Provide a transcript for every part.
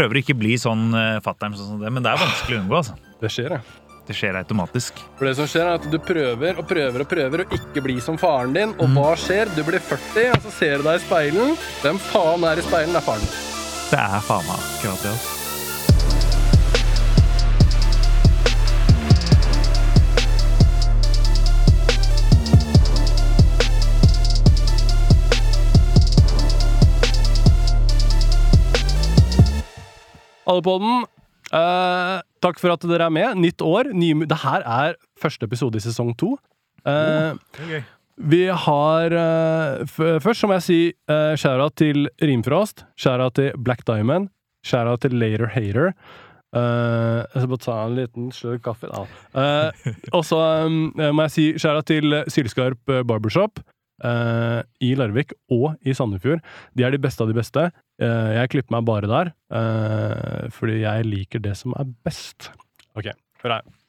prøver å ikke bli sånn uh, fatter'n, sånn men det er vanskelig å unngå. altså. Det skjer, ja. Det skjer automatisk. For det som skjer er at Du prøver og prøver og prøver å ikke bli som faren din. Og hva skjer? Du blir 40, og så ser du deg i speilen. Hvem faen er i speilen? Det er faren. Det er faen meg akkurat det. altså. Allepodden, Uh, takk for at dere er med. Nytt år. Ny, det her er første episode i sesong to. Eh, vi har uh, Først så må jeg si uh, skjæra til Rimfrost, skjæra til Black Diamond, skjæra til Later Hater. Uh, jeg skal bare ta en liten slurk kaffe. Eh, og så um, må jeg si skjæra til Sylskarp eh, Barbershop eh, i Larvik og i Sandefjord. De er de beste av de beste. Eh, jeg klipper meg bare der, eh, fordi jeg liker det som er best. Ok, hør her.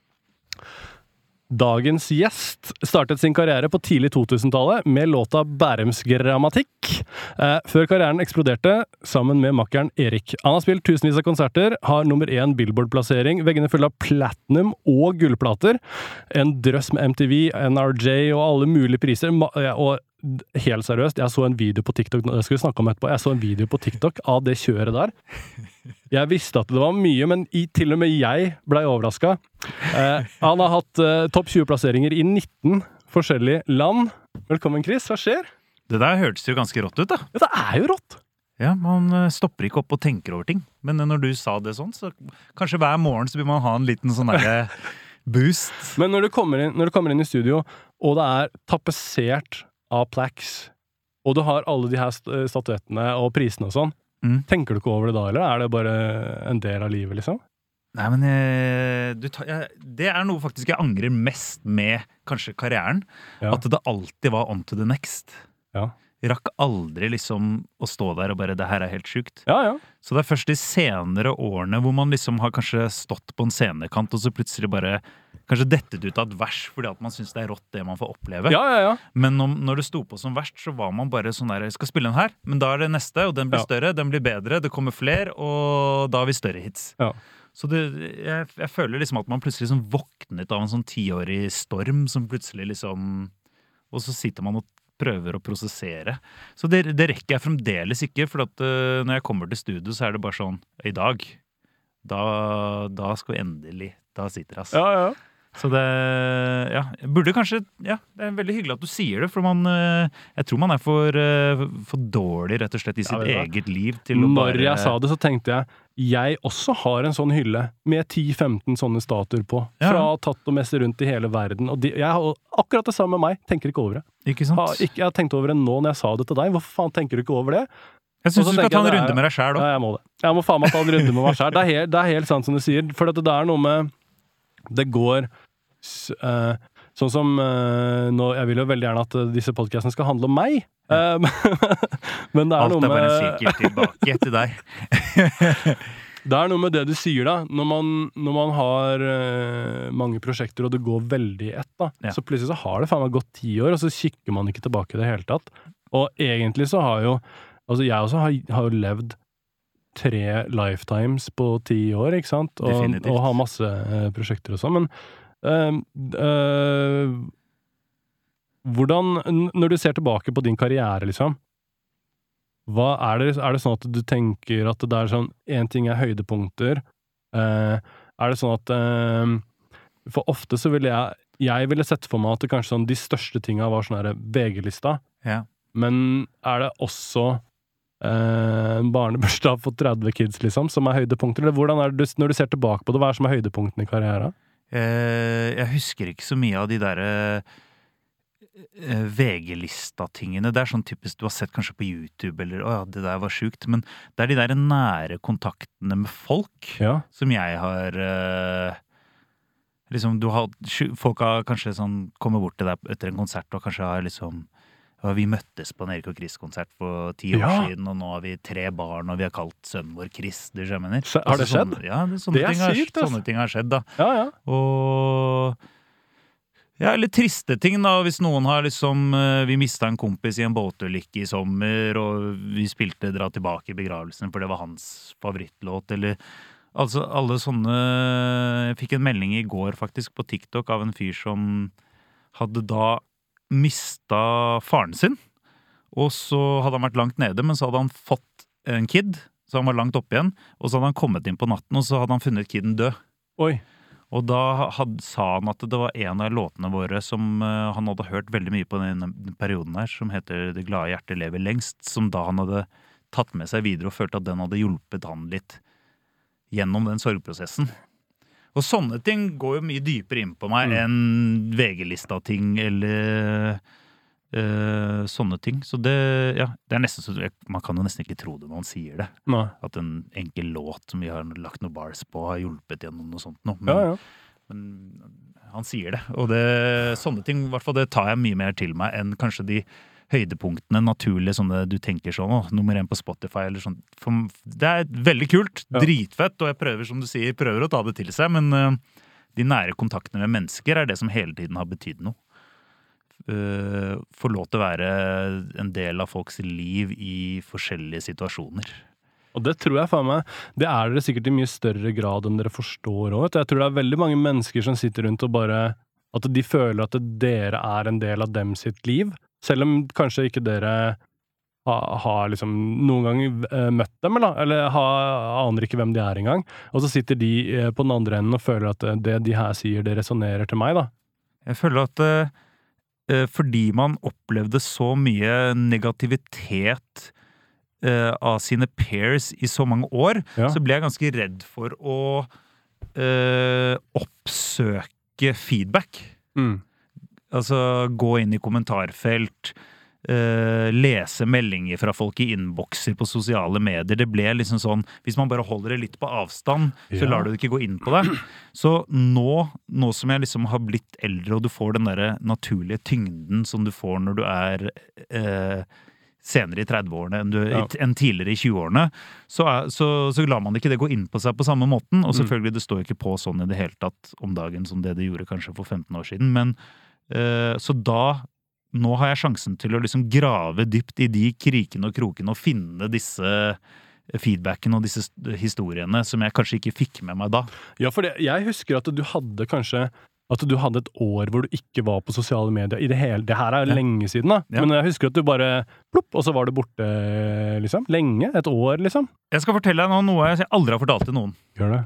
Dagens gjest startet sin karriere på tidlig 2000-tallet med låta Bærums grammatikk, eh, før karrieren eksploderte sammen med makkeren Erik. Han har spilt tusenvis av konserter, har nummer én Billboard-plassering, veggene fulle av platinum og gullplater, en drøss med MTV, NRJ og alle mulige priser, og helt seriøst, jeg så en video på TikTok, det skal vi snakke om etterpå, jeg så en video på TikTok av det kjøret der. Jeg visste at det var mye, men i, til og med jeg blei overraska. Eh, han har hatt eh, topp 20-plasseringer i 19 forskjellige land. Velkommen, Chris. Hva skjer? Det der hørtes jo ganske rått ut, da. Ja, det er jo rått! Ja, Man eh, stopper ikke opp og tenker over ting. Men eh, når du sa det sånn, så kanskje hver morgen så vil man ha en liten sånn derre boost. Men når du, kommer inn, når du kommer inn i studio, og det er tapetsert av Plax, og du har alle de her eh, statuettene og prisene og sånn, Mm. tenker du ikke over det da, eller er det bare en del av livet, liksom? Nei, men eh, du Det er noe faktisk jeg angrer mest med kanskje karrieren. Ja. At det alltid var on to the next. Ja. Rakk aldri liksom å stå der og bare 'det her er helt sjukt'. Ja, ja. Så det er først de senere årene hvor man liksom har kanskje stått på en scenekant, og så plutselig bare kanskje dettet ut av et vers fordi at man syns det er rått det man får oppleve. Ja, ja, ja. Men om, når det sto på som verst, så var man bare sånn der skal spille den her, men da er det neste, og den blir større, den blir bedre, det kommer flere, og da har vi større hits'. Ja. Så det, jeg, jeg føler liksom at man plutselig liksom våknet av en sånn tiårig storm som plutselig liksom Og så sitter man og prøver å prosessere. Så det, det rekker jeg fremdeles ikke, for at uh, når jeg kommer til studio, så er det bare sånn I dag, da, da skal vi endelig Da sitter det, altså. ja, ja. Så det Ja, burde kanskje Ja, det er veldig hyggelig at du sier det, for man eh, Jeg tror man er for, eh, for dårlig, rett og slett, i sitt ja, eget liv til å Når bare jeg sa det, så tenkte jeg jeg også har en sånn hylle med 10-15 sånne statuer på. Fra tatt og mest rundt i hele verden. Og de, jeg har akkurat det samme med meg. Tenker ikke over det. Ikke sant? Ha, ikke, jeg har tenkt over det nå når jeg sa det til deg. Hvorfor faen tenker du ikke over det? Jeg syns du skal ta en runde med deg sjæl òg. Ja, jeg må det. Jeg må faen meg ta en runde med meg sjæl. Det, er helt- det er helt sant som du sier. For det er noe med Det går eh, Sånn som uh, nå, Jeg vil jo veldig gjerne at eh, disse podkastene skal handle om meg. Ja. men det er Alt noe er bare sirkel tilbake til deg. Det er noe med det du sier, da. Når man, når man har uh, mange prosjekter, og det går veldig i ett, da, Ja. så plutselig så har det faen meg gått ti år, og så kikker man ikke tilbake i det hele tatt. Og egentlig så har jo Altså, jeg også har, har levd tre lifetimes på ti år, ikke sant? Og, og har masse eh, prosjekter og sånn, men eh, Hvordan Når du ser tilbake på din karriere, liksom hva er, det, er det sånn at du tenker at det er sånn Én ting er høydepunkter. Eh, er det sånn at eh, For ofte så ville jeg Jeg ville sett for meg at det kanskje sånn de største tinga var sånn VG-lista, Ja. men er det også eh, en barnebursdag for 30 kids, liksom, som er høydepunkter? Eller hvordan er det du, når du ser tilbake på det, hva er som er høydepunktene i karrieren? Eh, jeg husker ikke så mye av de derre eh, VG-lista-tingene. Det er sånn typisk du har sett kanskje på YouTube, eller 'Å ja, det der var sjukt'. Men det er de der nære kontaktene med folk Ja. som jeg har Liksom, du har Folk har kanskje sånn kommet bort til deg etter en konsert og kanskje har liksom Vi møttes på en Erik og Chris-konsert for ti år Ja. siden, og nå har vi tre barn, og vi har kalt sønnen vår Chris. Du skjønner? Har det skjedd? Sånne, ja, det, sånne, Det ting har, sykt, altså. sånne ting har skjedd, da. ja, ja. Og Ja, eller triste ting, da. Hvis noen har liksom eh, Vi mista en kompis i en båtulykke i sommer, og vi spilte Dra tilbake i begravelsen, for det var hans favorittlåt, eller Altså, alle sånne Jeg fikk en melding i går, faktisk, på TikTok av en fyr som hadde da mista faren sin. Og så hadde han vært langt nede, men så hadde han fått en kid, så han var langt oppe igjen. Og så hadde han kommet inn på natten, og så hadde han funnet kiden død. Oi. Og da had, sa han at det var en av låtene våre som uh, han hadde hørt veldig mye på den perioden her, som heter 'Det glade hjertet lever lengst', som da han hadde tatt med seg videre og følte at den hadde hjulpet han litt gjennom den sorgprosessen. Og sånne ting går jo mye dypere inn på meg Mm. enn VG-lista-ting eller øh, sånne ting. Så det, ja, det er nesten så Man kan jo nesten ikke tro det når han sier det. Nei. At en enkel låt som vi har lagt noen bars på, har hjulpet gjennom noe sånt noe. Men, Ja, ja. men han sier det. Og det, sånne ting hvert fall, det tar jeg mye mer til meg enn kanskje de høydepunktene, naturlige sånne du tenker sånn, åh, nummer én på Spotify eller sånn. Det er veldig kult, Ja. dritfett, og jeg prøver, som du sier, prøver å ta det til seg, men uh, de nære kontaktene med mennesker er det som hele tiden har betydd noe. Uh, Få lov til å være en del av folks liv i forskjellige situasjoner. Og det tror jeg faen meg Det er dere sikkert i mye større grad enn dere forstår òg. Jeg tror det er veldig mange mennesker som sitter rundt og bare At de føler at dere er en del av dem sitt liv. Selv om kanskje ikke dere har, ha liksom noen gang eh, møtt dem, eller, eller ha, aner ikke hvem de er engang. Og så sitter de eh, på den andre enden og føler at eh, det de her sier, det resonnerer til meg, da. Jeg føler at eh, eh, fordi man opplevde så mye negativitet eh, av sine pairs i så mange år, Ja. så ble jeg ganske redd for å eh, oppsøke feedback. Mm. Altså gå inn i kommentarfelt, Uh, lese meldinger fra folk i innbokser på sosiale medier. Det ble liksom sånn Hvis man bare holder det litt på avstand, så Ja. lar du det ikke gå inn på deg. Så nå, nå som jeg liksom har blitt eldre, og du får den derre naturlige tyngden som du får når du er uh, senere i 30-årene enn, Ja. enn tidligere i 20-årene, så, så, så lar man ikke det gå inn på seg på samme måten. Og Mm. selvfølgelig, det står ikke på sånn i det hele tatt om dagen som det det gjorde kanskje for 15 år siden. Men så da Nå har jeg sjansen til å liksom grave dypt i de krikene og krokene og finne disse feedbackene og disse historiene som jeg kanskje ikke fikk med meg da. Ja, for det, jeg husker at du hadde kanskje at du hadde et år hvor du ikke var på sosiale medier i det hele Det her er Ja. lenge siden, da. Ja. Men jeg husker at du bare plopp, og så var du borte, liksom. Lenge. Et år, liksom. Jeg skal fortelle deg nå noe jeg aldri har fortalt til noen. Gjør det.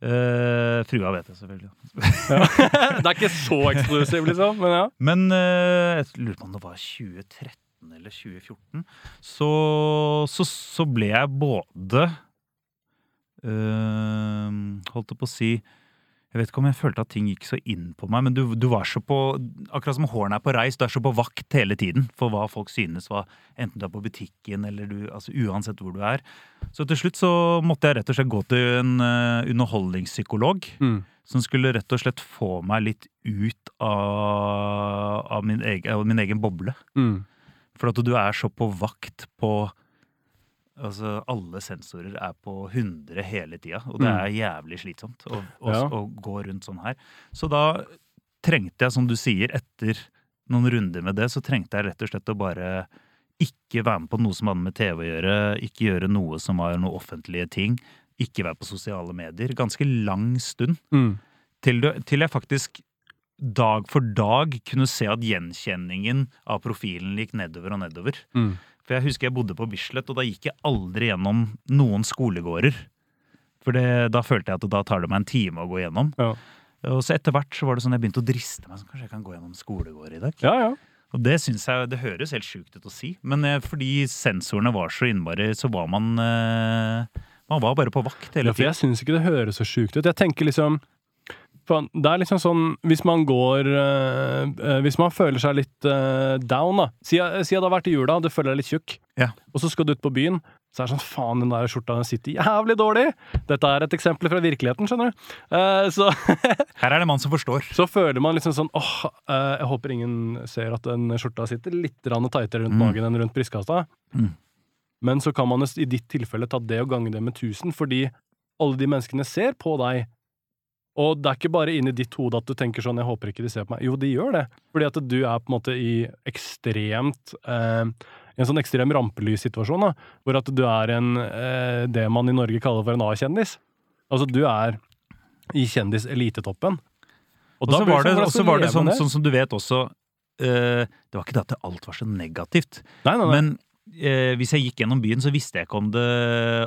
Eh, frua vet det, selvfølgelig. det er ikke så eksklusiv, liksom, men ja. Men uh, jeg lurer på om det var 2013 eller 2014. Så, så, så ble jeg både uh, Holdt jeg på å si Jeg vet ikke om jeg følte at ting gikk så inn på meg, men du, du var så på Akkurat som hårene er på reis, du er så på vakt hele tiden for hva folk synes, hva, enten du er på butikken eller du Altså uansett hvor du er. Så til slutt så måtte jeg rett og slett gå til en uh, underholdningspsykolog Mm. som skulle rett og slett få meg litt ut av, av, min, egen, av min egen boble. Mm. For at du er så på vakt på Altså, alle sensorer er på 100 hele tida, og det Mm. er jævlig slitsomt å, å, Ja. å gå rundt sånn her. Så da trengte jeg, som du sier, etter noen runder med det, så trengte jeg rett og slett å bare ikke være med på noe som hadde med TV å gjøre, ikke gjøre noe som var noe offentlige ting, ikke være på sosiale medier. Ganske lang stund Mm. til, du, til jeg faktisk dag for dag kunne se at gjenkjenningen av profilen gikk nedover og nedover. Mm. For jeg husker jeg bodde på Bislett, og da gikk jeg aldri gjennom noen skolegårder. For det, da følte jeg at da tar det meg en time å gå gjennom. Ja. Og så etter hvert så var det sånn jeg begynte å driste meg. Så kanskje jeg kan gå gjennom skolegård i dag. ja, ja. Og det synes jeg, det høres helt sjukt ut å si, men eh, fordi sensorene var så innmari, så var man eh, Man var bare på vakt hele Ja, for jeg syns ikke det høres så sjukt ut. Jeg tenker liksom Det er liksom sånn Hvis man går øh, Hvis man føler seg litt øh, down, da Si at det har vært i jula, du føler deg litt tjukk, Ja. og så skal du ut på byen. Så er det sånn Faen, den der skjorta den sitter jævlig dårlig! Dette er et eksempel fra virkeligheten, skjønner du. Uh, så, Her er det mann som forstår. så føler man liksom sånn åh, uh, jeg håper ingen ser at den skjorta sitter litt tightere rundt Mm. magen enn rundt brystkassa. Mm. Men så kan man i ditt tilfelle ta det og gange det med 1000, fordi alle de menneskene ser på deg Og det er ikke bare inni ditt hode at du tenker sånn 'jeg håper ikke de ser på meg'. Jo, de gjør det. Fordi at du er på en måte i ekstremt eh, en sånn ekstrem rampelyssituasjon, da, hvor at du er en eh, det man i Norge kaller for en A-kjendis. Altså, du er i kjendiselitetoppen. Og da så var det, sånn, og var det sånn, sånn som du vet også eh, Det var ikke det at alt var så negativt. Nei, nei, nei. Men eh, hvis jeg gikk gjennom byen, så visste jeg ikke om det,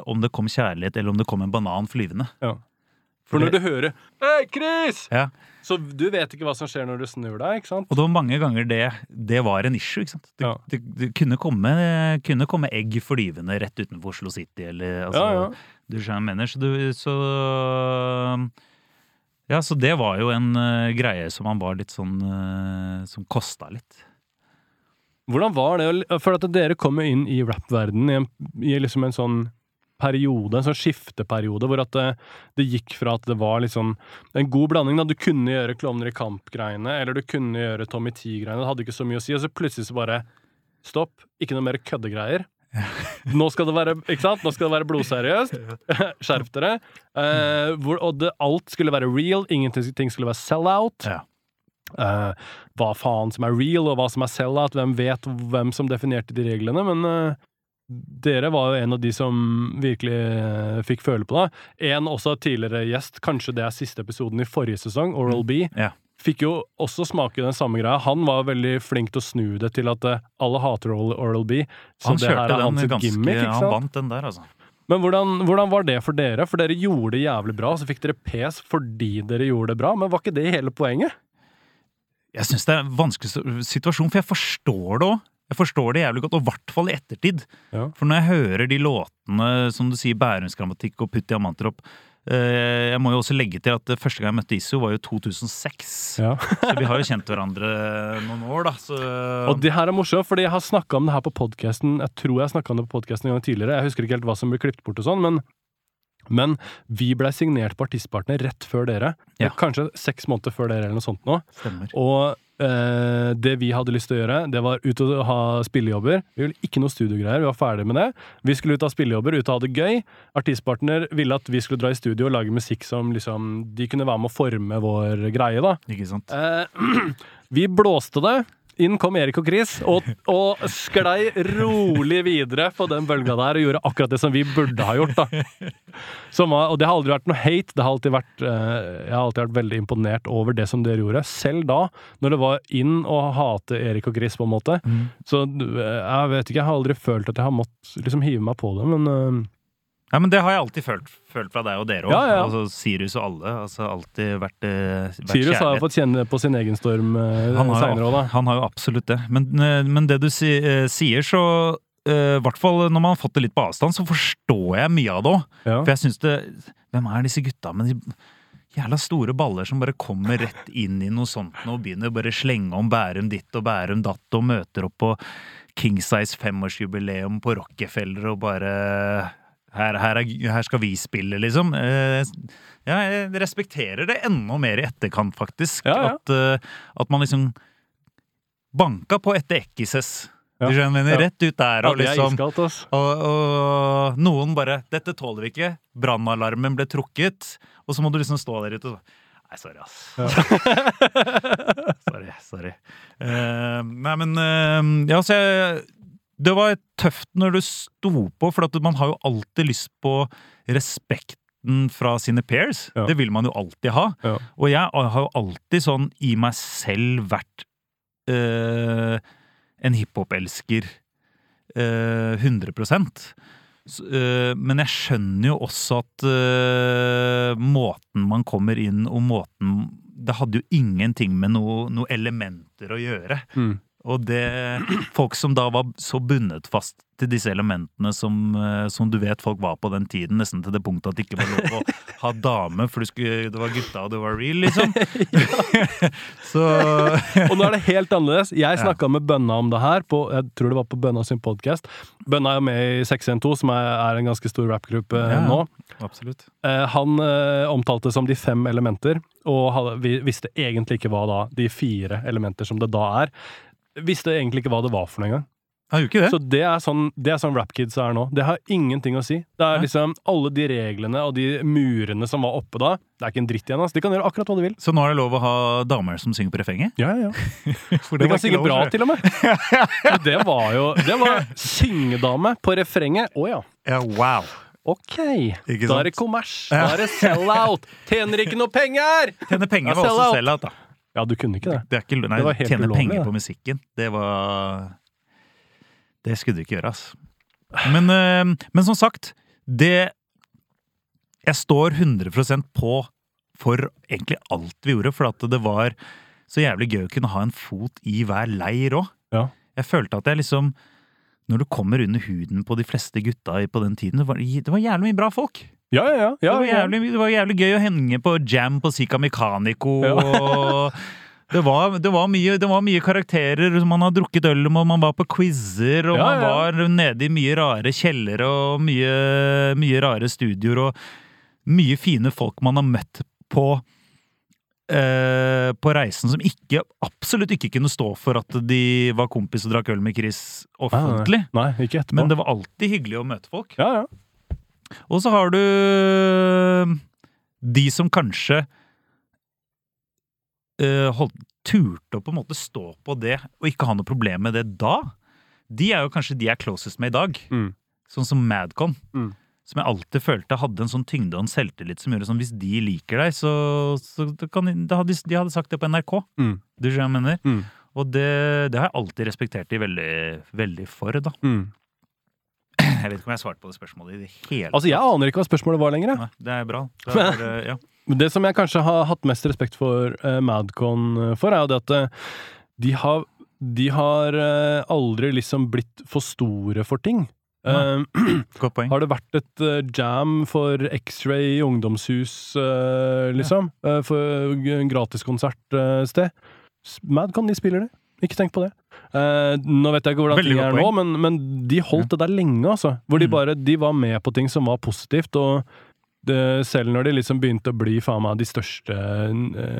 om det kom kjærlighet, eller om det kom en banan flyvende. Ja. For når du hører 'Hei, Chris!' Ja. Så du vet ikke hva som skjer når du snur deg, ikke sant? Og det var mange ganger det, det var en issue. ikke sant? Det, Ja. det, det kunne, komme, kunne komme egg flyvende rett utenfor Oslo City, eller altså, Ja, ja. Du skjønner hva jeg mener. Så, du, så Ja, så det var jo en uh, greie som han var litt sånn uh, Som kosta litt. Hvordan var det? For at dere kommer inn i rap-verdenen i, en- i liksom en sånn periode, en sånn skifteperiode, hvor at det, det gikk fra at det var liksom en god blanding. da Du kunne gjøre Klovner i kamp-greiene, eller du kunne gjøre Tommy T-greiene. Det hadde ikke så mye å si. Og så plutselig så bare Stopp. Ikke noe mer køddegreier. Nå skal det være ikke sant? Nå skal det være blodseriøst. Skjerp dere. Eh, hvor, og det, alt skulle være real. Ingenting skulle være sell-out. Ja. Uh, hva faen som er real, og hva som er sell-out. Hvem vet hvem som definerte de reglene? Men eh, dere var jo en av de som virkelig eh, fikk føle på det. En også tidligere gjest, kanskje det er siste episoden i forrige sesong, Oral B, Ja. fikk jo også smake den samme greia. Han var veldig flink til å snu det til at eh, alle hater Oral B. Så Han det her er hans ganske gimmick, ikke Han vant den der, altså. Men hvordan, hvordan var det for dere? For dere gjorde det jævlig bra, så fikk dere pes fordi dere gjorde det bra. Men var ikke det hele poenget? Jeg syns det er en vanskelig situasjon, for jeg forstår det òg. Jeg forstår det jævlig godt, og i hvert fall i ettertid. Ja. For når jeg hører de låtene, som du sier, Bærumsgrammatikk og Putt diamanter opp eh, Jeg må jo også legge til at det første gang jeg møtte Iso, var jo 2006. Ja. Så vi har jo kjent hverandre noen år, da. Så Og det her er morsomt, fordi jeg har snakka om det her på podkasten. Jeg tror jeg snakka om det på podkasten en gang tidligere. Jeg husker ikke helt hva som ble klippet bort og sånn, men men vi blei signert på Artistpartner rett før dere. Ja. Kanskje seks måneder før dere, eller noe sånt nå. stemmer. Og eh, det vi hadde lyst til å gjøre, det var ut og ha spillejobber. Vi ville ikke noe studiogreier, vi var ferdig med det. Vi skulle ut og ha spillejobber, ut og ha det gøy. Artistpartner ville at vi skulle dra i studio og lage musikk som liksom De kunne være med å forme vår greie, da. Ikke sant? Eh, vi blåste det. Inn kom Erik og Chris og, og sklei rolig videre på den bølga der og gjorde akkurat det som vi burde ha gjort. da. Som og det har aldri vært noe hate. Det har alltid vært, eh, jeg har alltid vært veldig imponert over det som dere gjorde. Selv da, når det var inn å hate Erik og Chris, på en måte. Mm. Så eh, jeg vet ikke, jeg har aldri følt at jeg har måttet liksom hive meg på det, men eh, Ja, men det har jeg alltid følt, følt fra deg og dere òg. Ja, ja. Altså, Sirus og alle. Altså, alltid vært, vært vært Sirius har jo fått kjenne på sin egen storm Han har, seinere òg, da. han har jo absolutt det. Men, eh, men det du si, eh, sier, så eh, I hvert fall når man har fått det litt på avstand, så forstår jeg mye av det òg. Ja. For jeg syns det Hvem er disse gutta med de jævla store baller som bare kommer rett inn i noe sånt nå, og begynner bare slenge om Bærum ditt og Bærum datt og møter opp på Kingsize femårsjubileum på Rockefeller og bare her, her, er, her skal vi spille, liksom. Eh, ja, jeg respekterer det enda mer i etterkant, faktisk. Ja, ja. At, eh, at man liksom banka på etter Ekkises. Du skjønner, ja. rett ut der og liksom og, og noen bare 'Dette tåler vi ikke'. Brannalarmen ble trukket. Og så må du liksom stå der ute og Nei, sorry, ass. sorry. sorry. Uh, nei, men uh, Ja, så jeg Det var tøft når du sto på, for man har jo alltid lyst på respekten fra sine pairs. Ja. Det vil man jo alltid ha. Ja. Og jeg har jo alltid sånn i meg selv vært øh, en hiphop-elsker øh, 100 så, øh, Men jeg skjønner jo også at eh, måten man kommer inn, og måten Det hadde jo ingenting med noen noe elementer å gjøre. Mm. Og det Folk som da var så bundet fast til disse elementene som, eh, som du vet folk var på den tiden, nesten til det punktet at det ikke var lov å ha dame, for skulle, det var gutta og det var real, liksom. så Og nå er det helt annerledes. Jeg snakka med Bønna om det her, på, jeg tror det var på Bønna sin podkast. Bønna er jo med i 612, som er, er en ganske stor rappgruppe eh, Ja. nå. Absolutt. Eh, han omtalte det som de fem elementer, og vi visste egentlig ikke hva da de fire elementer som det da er. Visste egentlig ikke hva det var for noe engang. Det. Så det er sånn, det er sånn rap-kids er nå. Det har ingenting å si. Det er liksom alle de reglene og de murene som var oppe da. Det er ikke en dritt igjen. Altså. De kan gjøre akkurat hva de vil. Så nå er det lov å ha damer som synger på refrenget? Ja, ja, ja. De kan synge lov bra, til og med. Men det var jo Det var syngedame på refrenget. Å ja. Ja, wow. Ok. Ikke Da er det kommers. Da er det sell-out. Tjener ikke noe penger! Tjener penger var også out. sell-out, da. Ja, du kunne ikke det. Det er ikke, nei, Det tjene ulovlig, penger det. på musikken, det var Det skulle du ikke gjøre, ass. Men, eh, men som sagt, det Jeg står 100% på for egentlig alt vi gjorde, for at det var så jævlig gøy å kunne ha en fot i hver leir òg. Ja. Jeg følte at jeg liksom Når du kommer under huden på de fleste gutta på den tiden, det var, det var jævlig mye bra folk. Ja, ja, ja. Det var, jævlig, det var jævlig gøy å henge på jam på Sika Mekanico. Ja. og det, var, det, var mye, det var mye karakterer. Man har drukket øl, med, man var på quizer, og Ja, man var nede i mye rare kjellere og mye, mye rare studioer. Og mye fine folk man har møtt på eh, på reisen som ikke, absolutt ikke kunne stå for at de var kompis og drakk øl med Chris offentlig. Nei, ikke etterpå. Men det var alltid hyggelig å møte folk. Ja, ja. Og så har du de som kanskje eh, holdt, turte å på en måte stå på det og ikke ha noe problem med det da. De er jo kanskje de jeg er closest med i dag. Mm. Sånn som Madcon. Mm. Som jeg alltid følte hadde en sånn tyngde og en selvtillit som gjorde sånn hvis de liker deg, så, så kan, de, hadde, de hadde sagt det på NRK. Mm. Du skjønner hva jeg mener? Mm. Og det, det har jeg alltid respektert de veldig, veldig for, da. Mm. Jeg vet ikke om jeg har svart på det spørsmålet i det hele Altså, jeg aner ikke hva spørsmålet var lenger. jeg. Nei, det er bra. Det er, bare- ja. Det som jeg kanskje har hatt mest respekt for uh, Madcon eh, for, er jo det at uh, de har, de har uh, aldri liksom blitt for store for ting. Eh, Godt poeng. har det vært et eh, jam for X-Ray i ungdomshus, eh, liksom? Eh, for g- en gratiskonsertsted? Madcon, de spiller det. Ikke tenk på det. Eh, nå vet jeg ikke hvordan Veldig ting er nå, men, men de holdt det der lenge, altså. Hvor de Mm. bare de var med på ting som var positivt, og det, selv når de liksom begynte å bli faen meg de største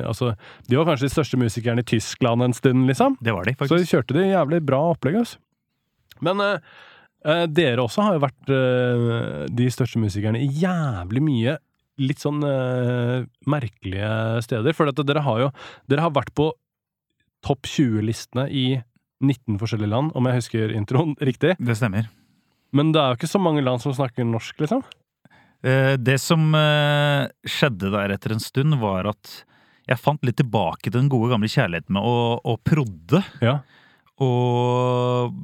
Altså, de var kanskje de største musikerne i Tyskland en stund, liksom. Det var de, Så de kjørte de jævlig bra opplegg, altså. Men eh, dere også har jo vært uh, de største musikerne i jævlig mye litt sånn uh, merkelige steder. For at dere har jo Dere har vært på topp 20-listene i 19 forskjellige land, om jeg husker introen riktig. Det stemmer. Men det er jo ikke så mange land som snakker norsk, liksom. Det som skjedde der etter en stund, var at jeg fant litt tilbake til den gode gamle kjærligheten med å, å prodde. Ja. Og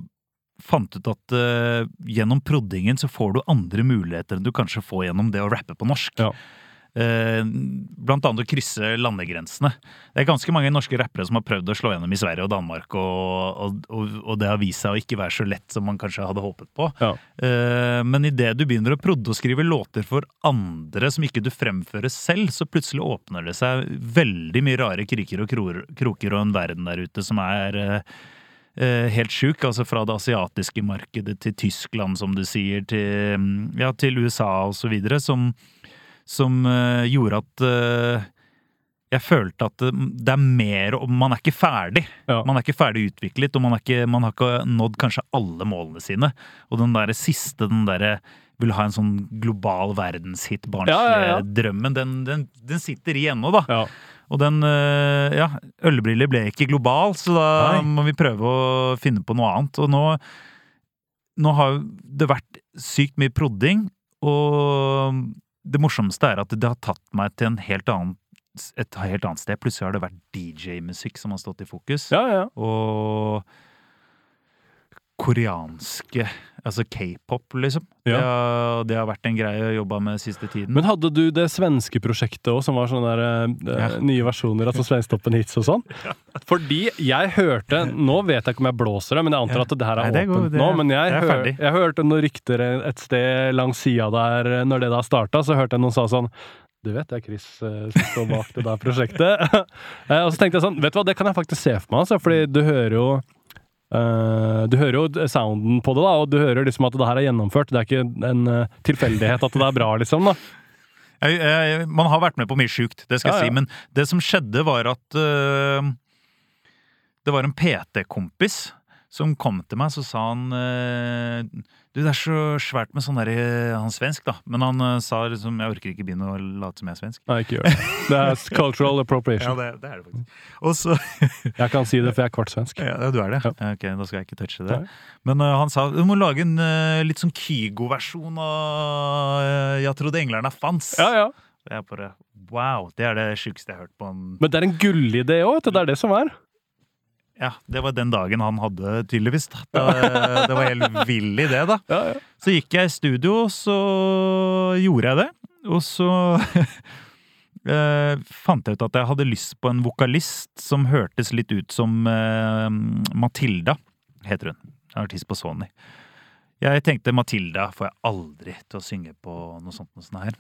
fant ut at uh, gjennom proddingen så får du andre muligheter enn du kanskje får gjennom det å rappe på norsk. Ja. Eh, blant annet å krysse landegrensene. Det er ganske mange norske rappere som har prøvd å slå gjennom i Sverige og Danmark, og, og, og, og det har vist seg å ikke være så lett som man kanskje hadde håpet på. Ja. Eh, men idet du begynner å prodde og skrive låter for andre som ikke du fremfører selv, så plutselig åpner det seg veldig mye rare kriker og kroker og en verden der ute som er helt sjuk. Altså fra det asiatiske markedet til Tyskland, som du sier, til, ja, til USA og så videre, som, som eh, gjorde at eh, jeg følte at det, er mer og Man er ikke ferdig. Ja. Man er ikke ferdig utviklet, og man, ikke, man har ikke nådd kanskje alle målene sine. Og den derre siste, den derre vil ha en sånn global verdenshit, barnslige Ja, ja, ja. drømmen, den, den, den sitter i ennå, da. Og den øh, Ja, ølbriller ble ikke global, så da Nei. må vi prøve å finne på noe annet. Og nå, nå har det vært sykt mye prodding, og det morsomste er at det har tatt meg til en helt annen, et helt annet sted. Plutselig har det vært DJ-musikk som har stått i fokus. Ja, ja. Og koreanske Altså k-pop, liksom. Ja. Det, har, det har vært en greie jeg jobba med siste tiden. Men hadde du det svenske prosjektet òg, som var sånne der, eh, Ja. nye versjoner av sånn Sveinstoppen hits og sånn? Fordi jeg hørte Nå vet jeg ikke om jeg blåser det, men jeg antar at det her er Nei, det er åpent god- det nå. Men jeg, hør, jeg hørte noen rykter et sted langs sida der, eh, når det da starta, så hørte jeg noen sa sånn du vet det er Chris eh, som står bak det der prosjektet. Eh, og så tenkte jeg sånn, vet du hva, det kan jeg faktisk se for meg, altså, fordi du hører jo eh, du hører jo sounden på det, da, og du hører liksom at det her er gjennomført. Det er ikke en uh, tilfeldighet at det er bra, liksom. da. Jeg, jeg, man har vært med på mye sjukt, det skal Ja, jeg ja. Men det som skjedde, var at uh, det var en PT-kompis som kom til meg, så sa han Du, det er så svært med sånn derre Han er svensk, da, men han uh, sa liksom Jeg orker ikke begynne å late som jeg er svensk. Nei, ikke gjør det. Det er cultural Ja, appropriation. det, det er det faktisk. Og så Jeg kan si det, for jeg er kvart svensk. Ja, du er det? Ja. Ja, Ok, da skal jeg ikke touche det. Nei. Men uh, han sa du må lage en uh, litt sånn Kygo-versjon av eh, Jeg trodde englerne fantes. Ja, ja. Og jeg bare Wow, det er det sjukeste jeg har hørt på en Men det er en gullidé òg, det er det som er. Ja, det var den dagen han hadde, tydeligvis. Da. Da, det var helt vill idé, da. Ja, ja. Så gikk jeg i studio, og så gjorde jeg det. Og så eh, fant jeg ut at jeg hadde lyst på en vokalist som hørtes litt ut som eh, Matilda, heter hun. Artist på Sony. Jeg tenkte Matilda får jeg aldri til å synge på noe sånt noe sånt her.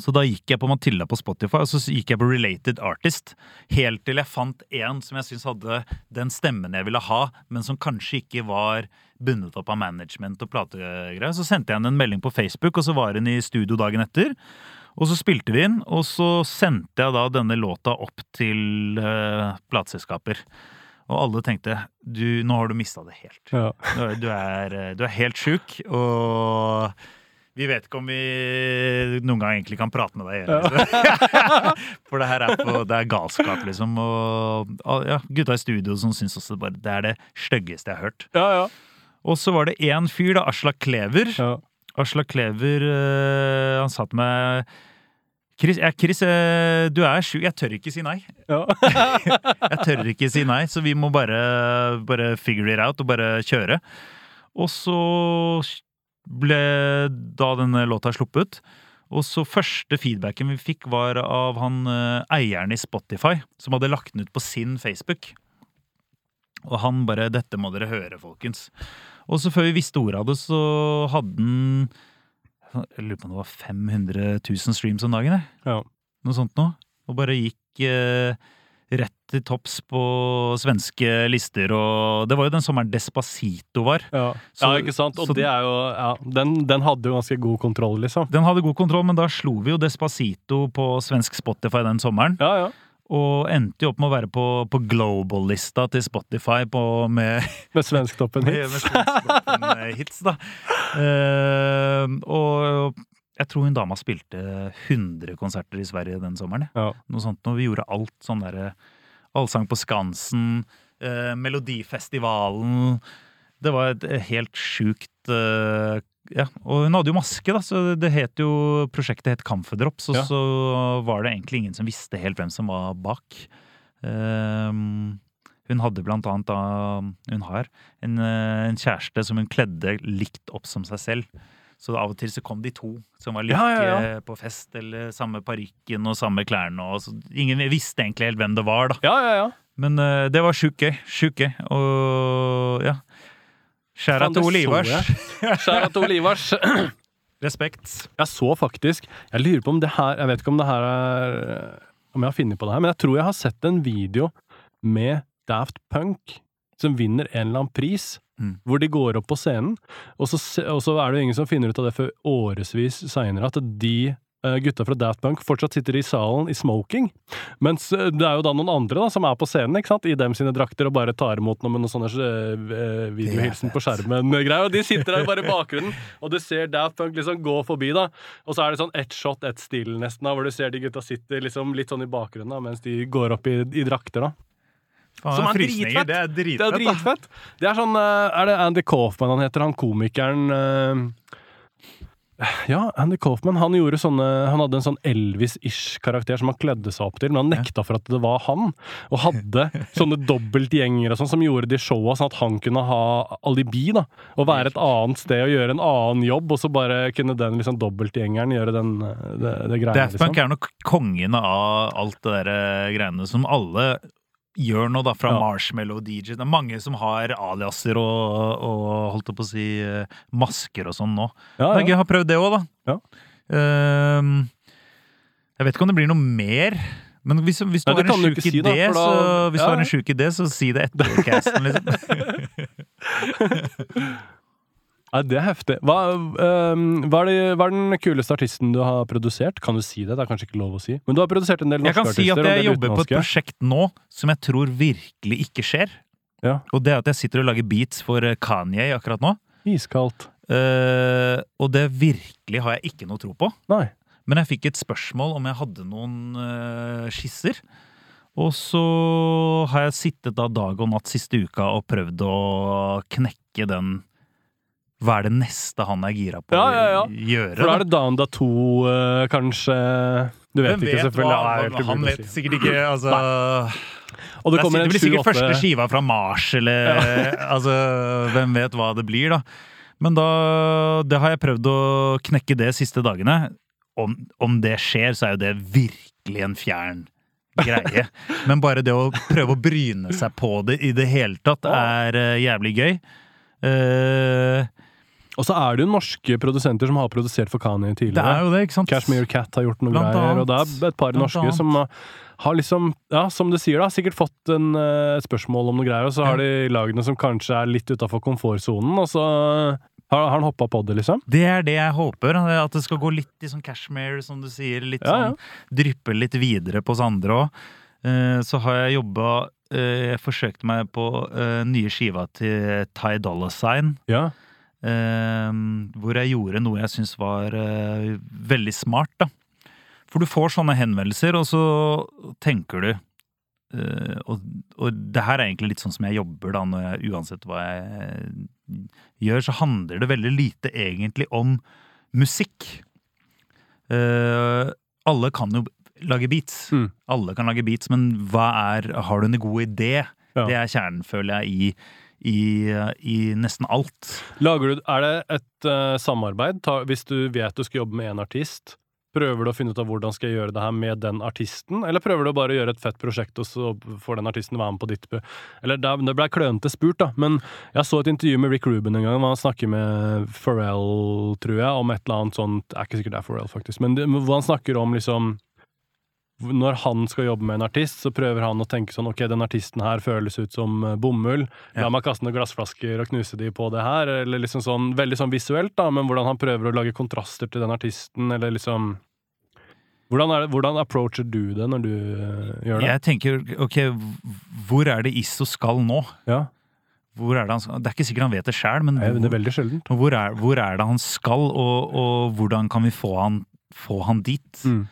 Så da gikk jeg på Matilda på Spotify, og så gikk jeg på Related Artist. Helt til jeg fant en som jeg syntes hadde den stemmen jeg ville ha, men som kanskje ikke var bundet opp av management og plategreier. Så sendte jeg henne en melding på Facebook, og så var hun i studio dagen etter. Og så spilte vi inn, og så sendte jeg da denne låta opp til uh, plateselskaper. Og alle tenkte du, nå har du mista det helt. Ja. Du er, du er, helt sjuk, og vi vet ikke om vi noen gang egentlig kan prate med deg liksom. For det her er, på, det er galskap, liksom. Og og ja, gutta i studio som syns også bare det er det styggeste jeg har hørt. Ja, ja. Og så var det én fyr, da, Aslak Klever. ja. Aslak Klever, øh, han satt med Chris, ja, Chris eh, du er sjuk. Jeg tør ikke si nei. ja. Jeg tør ikke si nei, så vi må bare, bare figure it out og bare kjøre. Og så ble da denne låta sluppet. Og så første feedbacken vi fikk, var av han eh, eieren i Spotify, som hadde lagt den ut på sin Facebook. Og han bare 'Dette må dere høre, folkens'. Og så før vi visste ordet av det, så hadde den Jeg lurer på om det var 500 000 streams om dagen. jeg. Ja. Noe sånt noe. Og bare gikk eh, rett til topps på svenske lister. Og det var jo den sommeren Despacito var. Ja. Så- ja, ikke sant? Og så- det er jo ja, den, den hadde jo ganske god kontroll, liksom. Den hadde god kontroll, men da slo vi jo Despacito på svensk Spotify den sommeren. Ja, ja. Og endte jo opp med å være på, på global-lista til Spotify på, med, Med svensktoppen med, med svensktoppen hits, da. Uh, og jeg tror hun dama spilte 100 konserter i Sverige den sommeren. Ja. Noe sånt. når vi gjorde alt sånn derre Allsang på Skansen, eh, Melodifestivalen Det var et helt sjukt eh, Ja, og hun hadde jo maske, da, så det het jo Prosjektet het Camphordrops, og Ja. så var det egentlig ingen som visste helt hvem som var bak. Ehm, hun hadde blant annet da Hun har en, eh, en kjæreste som hun kledde likt opp som seg selv. Så av og til så kom de to som var like Ja, ja, ja. eh, på fest, eller samme parykken og samme klærne. Og så, ingen visste egentlig helt hvem det var, da. Ja, ja, ja. Men uh, det var sjukt gøy. Sjukt gøy. Og ja. Skjæra til Ole Ivars. Skjæra til Ole Ivars. Respekt. Jeg så faktisk Jeg lurer på om det her Jeg vet ikke om det her er Om jeg har funnet på det her, men jeg tror jeg har sett en video med Daft Punk som vinner en eller annen pris. Mm. Hvor de går opp på scenen, og så, og så er det jo ingen som finner ut av det før årevis seinere, at de eh, gutta fra Daft Punk fortsatt sitter i salen i smoking. Mens eh, det er jo da noen andre da som er på scenen ikke sant? i dem sine drakter og bare tar imot noe med noen sånne uh, videohilsen på skjermen-greier. Og de sitter der bare i bakgrunnen, og du ser Daft Punk liksom gå forbi, da. Og så er det sånn ett shot, ett still, nesten, da, hvor du ser de gutta sitter liksom litt sånn i bakgrunnen da, mens de går opp i, i drakter, da. Faen, Som er dritfett. Det er Det dritfett. er dritfett! Det er sånn eh, Er det Andy Kaufman han heter, han komikeren eh, Ja, Andy Kaufman. Han sånne Han hadde en sånn Elvis-ish karakter som han kledde seg opp til, men han nekta for at det var han. Og hadde sånne dobbeltgjengere sånn som gjorde de showa sånn at han kunne ha alibi, da. Og være et annet sted og gjøre en annen jobb, og så bare kunne den liksom dobbeltgjengeren gjøre den eh, det, det greiene, Daft Punk liksom. er nok kongen av alt det der greiene som alle gjør nå, da, fra Ja. Marshmallow DJ. Det er mange som har aliaser og, og holdt på å si eh, masker og sånn nå. Ja, ja. Jeg har prøvd det òg, da. Ja. Ehm, jeg vet ikke om det blir noe mer. Men hvis, hvis du Nei, har en si, da, idé, for da- så, hvis du har en sjuk idé, så si det etter casten, liksom. Nei, det er heftig. Hva, øhm, hva, er det, hva er den kuleste artisten du har produsert? Kan du si det? Det er kanskje ikke lov å si. Men du har produsert en del norske artister. Jeg kan si at jeg jobber på et prosjekt nå som jeg tror virkelig ikke skjer. Ja. Og det er at jeg sitter og lager beats for eh, Kanye akkurat nå. Iskaldt. Uh, og det virkelig har jeg ikke noe tro på. Nei. Men jeg fikk et spørsmål om jeg hadde noen uh, skisser. Og så har jeg sittet da dag og natt siste uka og prøvd å knekke den Hva er det neste han er gira på Ja, ja, ja. å gjøre? For da er det Down Da 2, eh, kanskje Du vet vet ikke, selvfølgelig. hva- han, er han vet sikkert ikke, altså det Det, det blir sikkert 7-8 første skiva fra Mars, eller altså Hvem vet hva det blir, da. Men da Det har jeg prøvd å knekke det siste dagene. Om, om det skjer, så er jo det virkelig en fjern greie. Men bare det å prøve å bryne seg på det i det hele tatt er uh, jævlig gøy. Eh, Og så er det jo norske produsenter som har produsert for Kanye det er jo det, ikke sant? Cashmere Cat har gjort noe Blant greier, og det er et par Blant norske annet. som har liksom, ja, som du sier da, sikkert fått en, eh, et spørsmål om noe greier, og så har de lagd noe som kanskje er litt utafor komfortsonen, og så har, har han hoppa på det, liksom. Det er det jeg håper. At det skal gå litt i sånn cashmere, som du sier. Litt Ja, ja. sånn Dryppe litt videre på oss andre òg. Så har jeg jobba Jeg forsøkte meg på eh, nye skiva til Ty Dolla Sign. Ja. Eh, Hvor jeg gjorde noe jeg syns var eh, veldig smart, da. For du får sånne henvendelser, og så tenker du eh, og, og det her er egentlig litt sånn som jeg jobber, da, når jeg, uansett hva jeg gjør, så handler det veldig lite egentlig om musikk. Eh, alle kan jo lage beats. Mm. Alle kan lage beats, men hva er Har du en god idé? Ja. Det er kjernen, føler jeg, i, i, i nesten alt. Lager du, er det et uh, samarbeid? Ta, hvis du vet du skal jobbe med en artist, prøver du å finne ut av hvordan skal jeg gjøre det her med den artisten, eller prøver du å bare gjøre et fett prosjekt, og så får den artisten være med på ditt Eller det, det ble klønete spurt, da, men jeg så et intervju med Rick Ruben en gang, hvor han snakker med Pharrell, tror jeg, om et eller annet sånt Jeg er ikke sikkert det er Pharrell, faktisk, men det, hvor han snakker om liksom når han skal jobbe med en artist, så prøver han å tenke sånn Ok, den artisten her føles ut som eh, bomull. La meg kaste noen glassflasker og knuse de på det her. Eller liksom sånn, Veldig sånn visuelt, da, men hvordan han prøver å lage kontraster til den artisten, eller liksom Hvordan, det, hvordan approacher du det når du eh, gjør det? Jeg tenker, ok, hvor er det Isso skal nå? Ja, Hvor er det, han skal? det er ikke sikkert han vet det sjøl, men er- det er veldig sjeldent. hvor, er, hvor er det han skal, og, og hvordan kan vi få han, få han dit? Mm.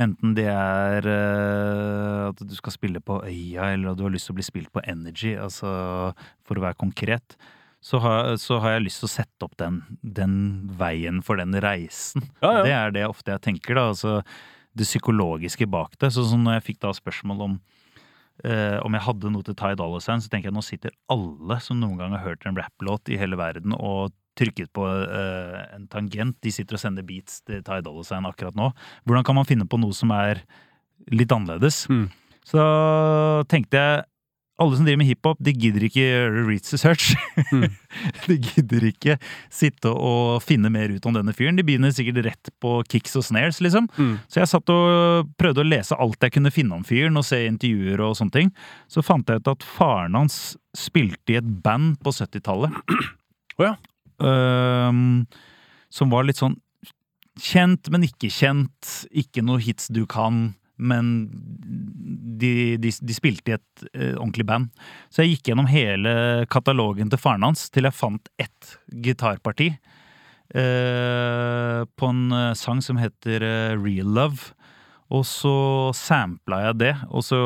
Enten det er uh, at du skal spille på Øya, eller at du har lyst til å bli spilt på Energy, altså for å være konkret, så har, så har jeg lyst til å sette opp den, den veien for den reisen. Ja, ja. Det er det ofte jeg tenker, da. Altså det psykologiske bak det. Sånn som når jeg fikk da spørsmål om Uh, om jeg hadde noe til Ty Dolla Sign, så tenker jeg nå sitter alle som noen gang har hørt en rapplåt i hele verden og trykket på uh, en tangent. De sitter og sender beats til Ty Dolla Sign akkurat nå. Hvordan kan man finne på noe som er litt annerledes? Mm. Så da tenkte jeg alle som driver med hiphop, de gidder ikke gjøre research. Mm. de gidder ikke sitte og finne mer ut om denne fyren. De begynner sikkert rett på kicks og snares, liksom. Mm. Så jeg satt og prøvde å lese alt jeg kunne finne om fyren, og se intervjuer og sånne ting. Så fant jeg ut at faren hans spilte i et band på 70-tallet. Oh, ja. Som var litt sånn kjent, men ikke kjent. Ikke noe hits du kan, men de, de, de spilte i et eh, ordentlig band. Så jeg gikk gjennom hele katalogen til faren hans til jeg fant ett gitarparti. eh, på en eh, sang som heter eh, Real Love. Og så sampla jeg det, og så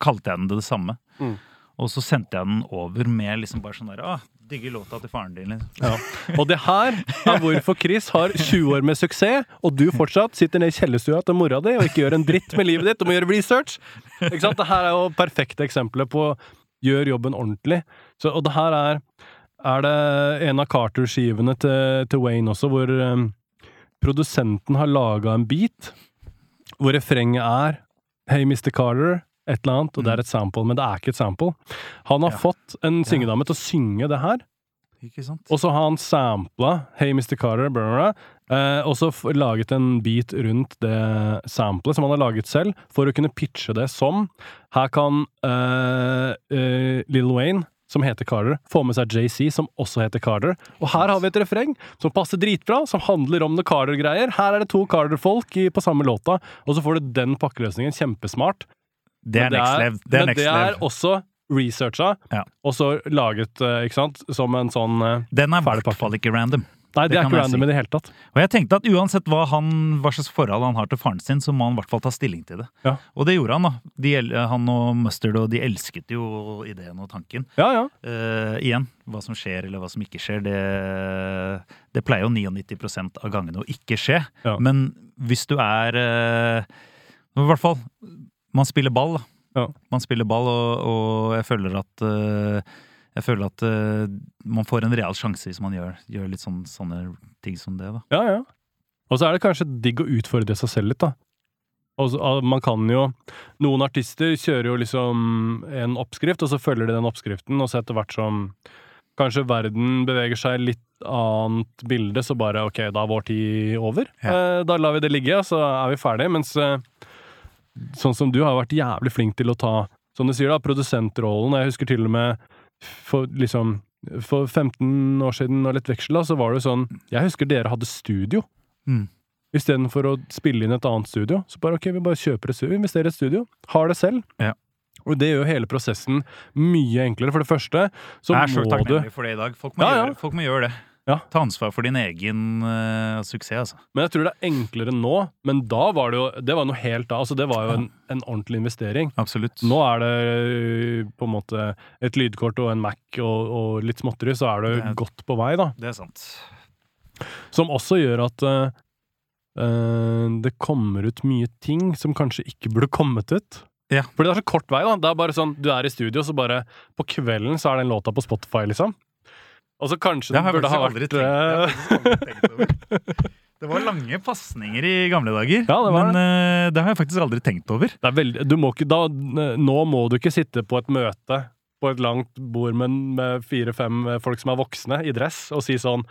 kalte jeg den det samme. Mm. Og så sendte jeg den over med liksom bare sånn der ah, Digger låta til faren din. Liksom. Ja. Og det her er hvorfor Chris har 20 år med suksess, og du fortsatt sitter nede i kjellerstua til mora di og ikke gjør en dritt med livet ditt. Du må gjøre research! Ikke sant? Det her er jo perfekte eksempler på gjør jobben ordentlig. Så, og det her er er det en av Carter-skivene til, til Wayne også, hvor um, produsenten har laga en beat hvor refrenget er Hey, Mr. Carter, et eller annet, og det er et sample, men det er ikke et sample. Han har Ja. fått en syngedame til å synge det her, og så har han sampla Hey Mr. Carter, blah, eh, og så laget en beat rundt det samplet som han har laget selv, for å kunne pitche det som Her kan eh, eh, Lil Wayne, som heter Carter, få med seg JC, som også heter Carter. Og her har vi et refreng som passer dritbra, som handler om noe Carter-greier. Her er det to Carter-folk på samme låta, og så får du den pakkeløsningen. Kjempesmart. Det er Men next level. Det er men next det er også researcha, Ja. og så laget, eh, ikke sant, som en sånn eh, Den er i hvert fall ikke random. Nei, det, Det er ikke random si. i det hele tatt. Og jeg tenkte at uansett hva, han, hva slags forhold han har til faren sin, så må han i hvert fall ta stilling til det. Ja. Og det gjorde han, da. De, han og Mustard og de elsket jo ideen og tanken. Ja, ja. Uh, igjen, hva som skjer eller hva som ikke skjer, det, det pleier jo 99% av gangene å ikke skje. Men hvis du er uh, I hvert fall, man spiller ball, da. Ja. Man spiller ball, og, og jeg føler at eh, jeg føler at eh, man får en real sjanse hvis man gjør, gjør litt sånn, sånne ting som det. da. Ja, ja. Og så er det kanskje digg å utfordre seg selv litt, da. Og ah, man kan jo Noen artister kjører jo liksom en oppskrift, og så følger de den oppskriften, og så etter hvert som kanskje verden beveger seg litt annet bilde, så bare ok, da er vår tid over. Eh, da lar vi det ligge, og så er vi ferdige. Mens eh, sånn som du har vært jævlig flink til å ta, som du sier, da, produsentrollen. Jeg husker til og med for liksom for 15 år siden og litt veksel, da, så var det jo sånn Jeg husker dere hadde studio. Mm. Istedenfor å spille inn et annet studio. Så bare ok, vi bare kjøper et studio, investerer i et studio. Har det selv. Ja. Og det gjør hele prosessen mye enklere. For det første så jeg er så må du takknemlig for det i dag. Folk må, Ja, ja. Gjøre, folk må gjøre det. Ja. Ta ansvar for din egen uh, suksess, altså. Men jeg tror det er enklere nå. Men da var det jo Det var noe helt da. Altså, det var jo en, en ordentlig investering. Absolutt. Nå er det øh, på en måte et lydkort og en Mac og, og litt småtteri, så er du Det godt på vei, da. Det er sant. Som også gjør at uh, det kommer ut mye ting som kanskje ikke burde kommet ut. Ja. Fordi det er så kort vei, da. Det er bare sånn, Du er i studio, så bare På kvelden så er den låta på Spotify, liksom. Og så kanskje Det den burde ha vært tenkt, øh, det. Det var lange pasninger i gamle dager, Ja, det men eh, det har jeg faktisk aldri tenkt over. Det er veldig, du må ikke, da, nå må du ikke sitte på et møte på et langt bord med, fire-fem folk som er voksne, i dress, og si sånn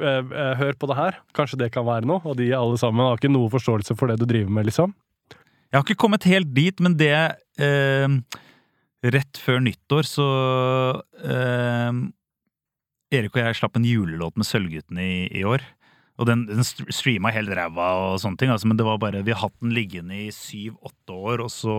eh, eh, Hør på det her, kanskje det kan være noe? Og de alle sammen har ikke noe forståelse for det du driver med, liksom. Jeg har ikke kommet helt dit, men det eh, Rett før nyttår så eh, Erik og jeg slapp en julelåt med Sølvguttene i, i år. Og den, den streama helt ræva og sånne ting, altså, men det var bare Vi har hatt den liggende i syv-åtte år, og så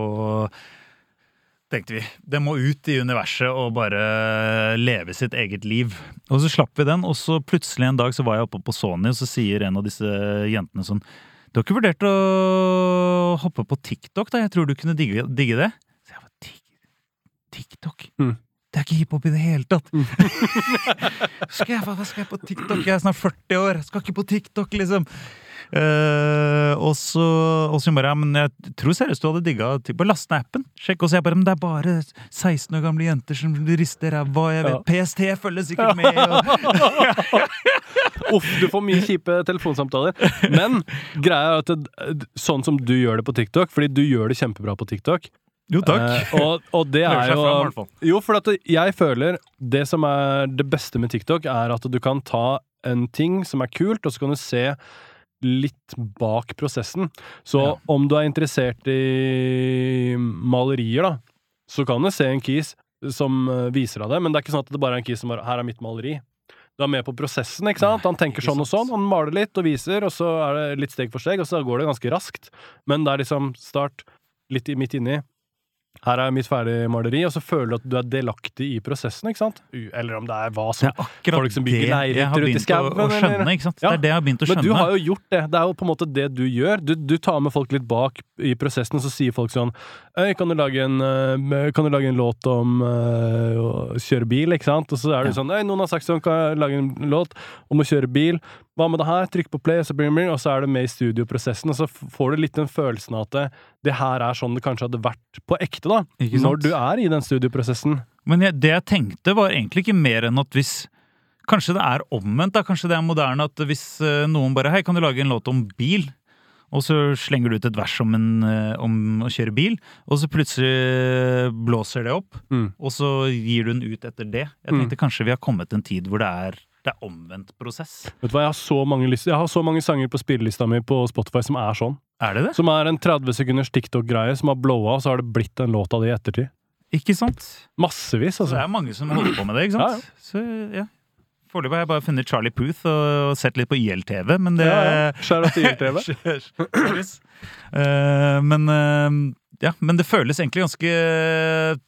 tenkte vi det må ut i universet og bare leve sitt eget liv. Og så slapp vi den, og så plutselig en dag så var jeg oppe på Sony, og så sier en av disse jentene sånn Du har ikke vurdert å hoppe på TikTok, da? Jeg tror du kunne digge, digge det. Så jeg var TikTok? Mm. Det er ikke hiphop i det hele tatt! skal jeg, hva skal jeg på TikTok? Jeg er snart 40 år, jeg skal ikke på TikTok, liksom! Uh, og så og så bare ja, men jeg tror seriøst du hadde digga Bare last ned appen. Sjekk. Og jeg bare Men det er bare 16 år gamle jenter som rister ræva. Jeg vet Ja. PST følger sikkert med. Og, Uff, du får mye kjipe telefonsamtaler. Men greia er at det, sånn som du gjør det på TikTok, fordi du gjør det kjempebra på TikTok jo, takk. Eh, og, og det er jo fall. Jo, for jeg føler det som er det beste med TikTok, er at du kan ta en ting som er kult, og så kan du se litt bak prosessen. Så Ja. om du er interessert i malerier, da, så kan du se en kis som eh, viser deg det, men det er ikke sånn at det bare er en kis som bare 'Her er mitt maleri'. Du er med på prosessen, ikke sant? Han tenker sånn og sånn, han maler litt og viser, og så er det litt steg for steg, og så går det ganske raskt. Men det er liksom start litt midt inni. Her er mitt ferdige maleri, og så føler du at du er delaktig i prosessen, ikke sant? Eller om det er hva som akkurat Folk som bygger leirhytter ute i skauen, skjønne. Ja. Det er det jeg har begynt å Men du har jo gjort det. Det er jo på en måte det du gjør. Du, du tar med folk litt bak i prosessen, og så sier folk sånn kan du lage en, eh, kan du lage en låt om eh, å kjøre bil, ikke sant? Og så er det Ja. sånn Øy, noen har sagt sånn, kan jeg lage en låt om å kjøre bil? Hva med det her? Trykk på play, så, blir og så er du med i studioprosessen, og så får du litt den følelsen av at det, her er sånn det kanskje hadde vært på ekte, da. Når du er i den studioprosessen. Men jeg, det jeg tenkte, var egentlig ikke mer enn at hvis Kanskje det er omvendt, da. Kanskje det er moderne at hvis eh, noen bare Hei, kan du lage en låt om bil? Og så slenger du ut et vers om, en, eh, om å kjøre bil, og så plutselig blåser det opp, Mm. og så gir du den ut etter det. Jeg Mm. tenkte kanskje vi har kommet til en tid hvor det er, det er omvendt prosess. Vet du hva, jeg har så mange, jeg har så mange sanger på spillelista mi på Spotify som er sånn. Er det det? Som er en 30 sekunders TikTok-greie som har blowa, og så har det blitt en låt av det i ettertid. Ikke sant? Massevis, Så det altså. er mange som holder på med det, ikke Ja, ja. Så ja. Foreløpig har jeg bare funnet Charlie Puth og sett litt på ILTV, men det Ja, ILTV. Cheers. Eh, men uh, ja, men det føles egentlig ganske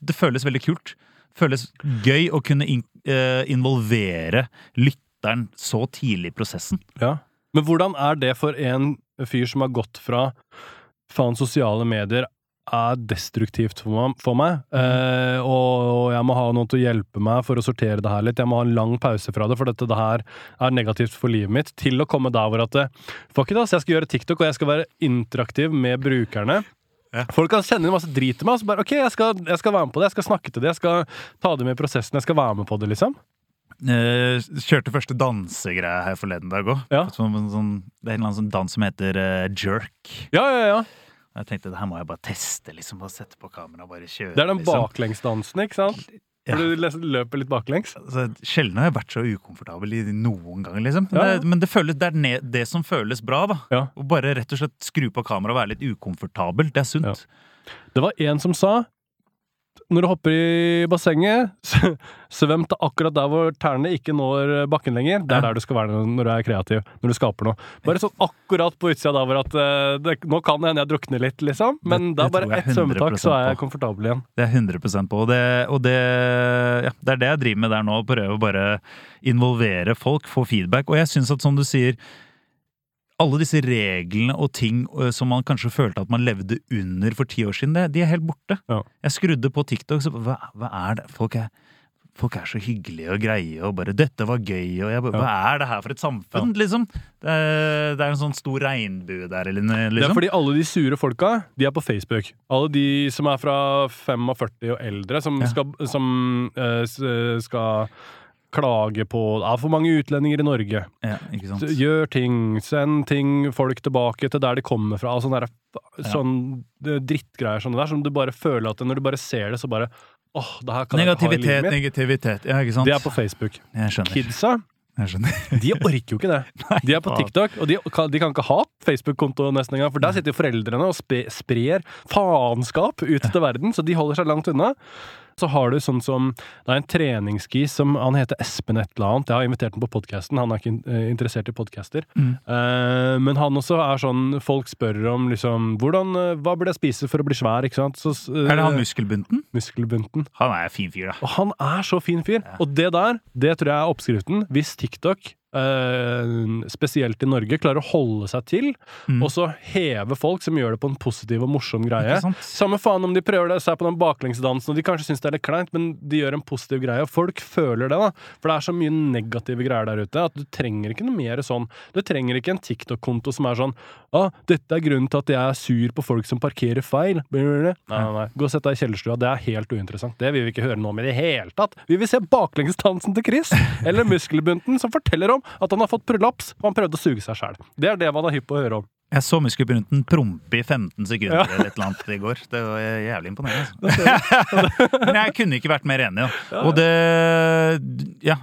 Det føles veldig kult. Føles gøy å kunne in eh, involvere lytteren så tidlig i prosessen. Ja. Men hvordan er det for en fyr som har gått fra faen, sosiale medier er destruktivt for meg, meg. Eh, og jeg må ha noen til å hjelpe meg for å sortere det her litt. Jeg må ha en lang pause fra det, for dette det her er negativt for livet mitt. Til å komme der hvor at det, Fuck it, ass, jeg skal gjøre TikTok, og jeg skal være interaktiv med brukerne. Ja. Folk kan sende inn masse drit til meg, og så bare OK, jeg skal, jeg skal være med på det. Jeg skal snakke til det. Jeg skal ta det med i prosessen. Jeg skal være med på det, liksom. Eh, kjørte første dansegreie her forleden dag òg. Ja. Sånn, sånn, det er en eller annen sånn dans som heter uh, jerk. Ja, ja, ja. Jeg tenkte det her må jeg bare teste. liksom Bare sette på kamera og bare kjøre. Det er den liksom. baklengsdansen, ikke sant? Ja. Hvor du løper litt baklengs. Altså, sjelden har jeg vært så ukomfortabel i noen gang, liksom. Men, Ja, ja. Det, men det, føles, det er det som føles bra, da. Ja. Å bare rett og slett skru på kameraet og være litt ukomfortabel. Det er sunt. Det var en som sa når du hopper i bassenget, svøm til akkurat der hvor tærne ikke når bakken lenger. Det er der du skal være når du er kreativ, når du skaper noe. Bare sånn akkurat på utsida der hvor at eh, det, Nå kan det hende jeg drukner litt, liksom, men Det- det, det er bare ett svømmetak, så er jeg komfortabel igjen. Det er 100% på. Og, det, og det, ja, det er det jeg driver med der nå. Prøve å bare involvere folk, få feedback. Og jeg syns at, som du sier alle disse reglene og ting som man kanskje følte at man levde under for ti år siden, det, de er helt borte. Ja. Jeg skrudde på TikTok, så hva, hva er det? Folk er, folk er så hyggelige og greie og bare 'Dette var gøy', og jeg Hva er det her for et samfunn, liksom? Det er, det er en sånn stor regnbue der, eller noe, Det er liksom. fordi alle de sure folka, de er på Facebook. Alle de som er fra 45 og eldre, som Ja. skal, som, øh, skal klage på Det er for mange utlendinger i Norge. Ja? Gjør ting, send ting, folk tilbake til der de kommer fra. Sånne, der, sånne eh, drittgreier det der, som du bare føler at når du bare ser det, så bare Åh, det her kan jeg ha i Negativitet, livet mitt. negativitet. Ja, ikke sant? Det er på Facebook. Kidsa, de orker jo ikke det. De er på. TikTok, og de kan, de kan ikke ha Facebook-konto nesten engang, for der sitter jo foreldrene og spe, sprer faenskap ut til verden, så de holder seg langt unna. Så har du sånn som Det er en treningsskis som Han heter Espen et eller annet. Jeg har invitert ham på podkasten. Han er ikke eh, interessert i podcaster. Mm. Uh, men han også er sånn Folk spør om liksom hvordan, eh, Hva burde jeg spise for å bli svær? Ikke sant? Så, uh, Er det han muskelbunten? Muskelbunten. Han er fin fyr, da. Og han er så fin fyr. Og det der, det tror jeg er oppskriften. Hvis TikTok, eh, spesielt i Norge, klarer å holde seg til, Mm. og så heve folk som gjør det på en positiv og morsom greie. Samme faen om de prøver det, seg på den baklengsdansen, og de kanskje syns det er litt kleint, men de gjør en positiv greie, og folk føler det, da. For det er så mye negative greier der ute at du trenger ikke noe mer sånn. Du trenger ikke en TikTok-konto som er sånn Å, dette er grunnen til at jeg er sur på folk som parkerer feil. Nei, nei, nei. Gå og sett deg i kjellerstua. Det er helt uinteressant. Det vil vi ikke høre noe om i det hele tatt. Vi vil se baklengsdansen til Chris, eller muskelbunten som forteller om at han har fått prolaps og han prøvde å suge seg sjæl. Det er det man er hypp på å høre om. Jeg så muskelbunten prompe i 15 sekunder Ja. eller et eller annet i går. Det var jævlig imponerende. Altså. Men jeg kunne ikke vært mer enig. Da. Og det Ja.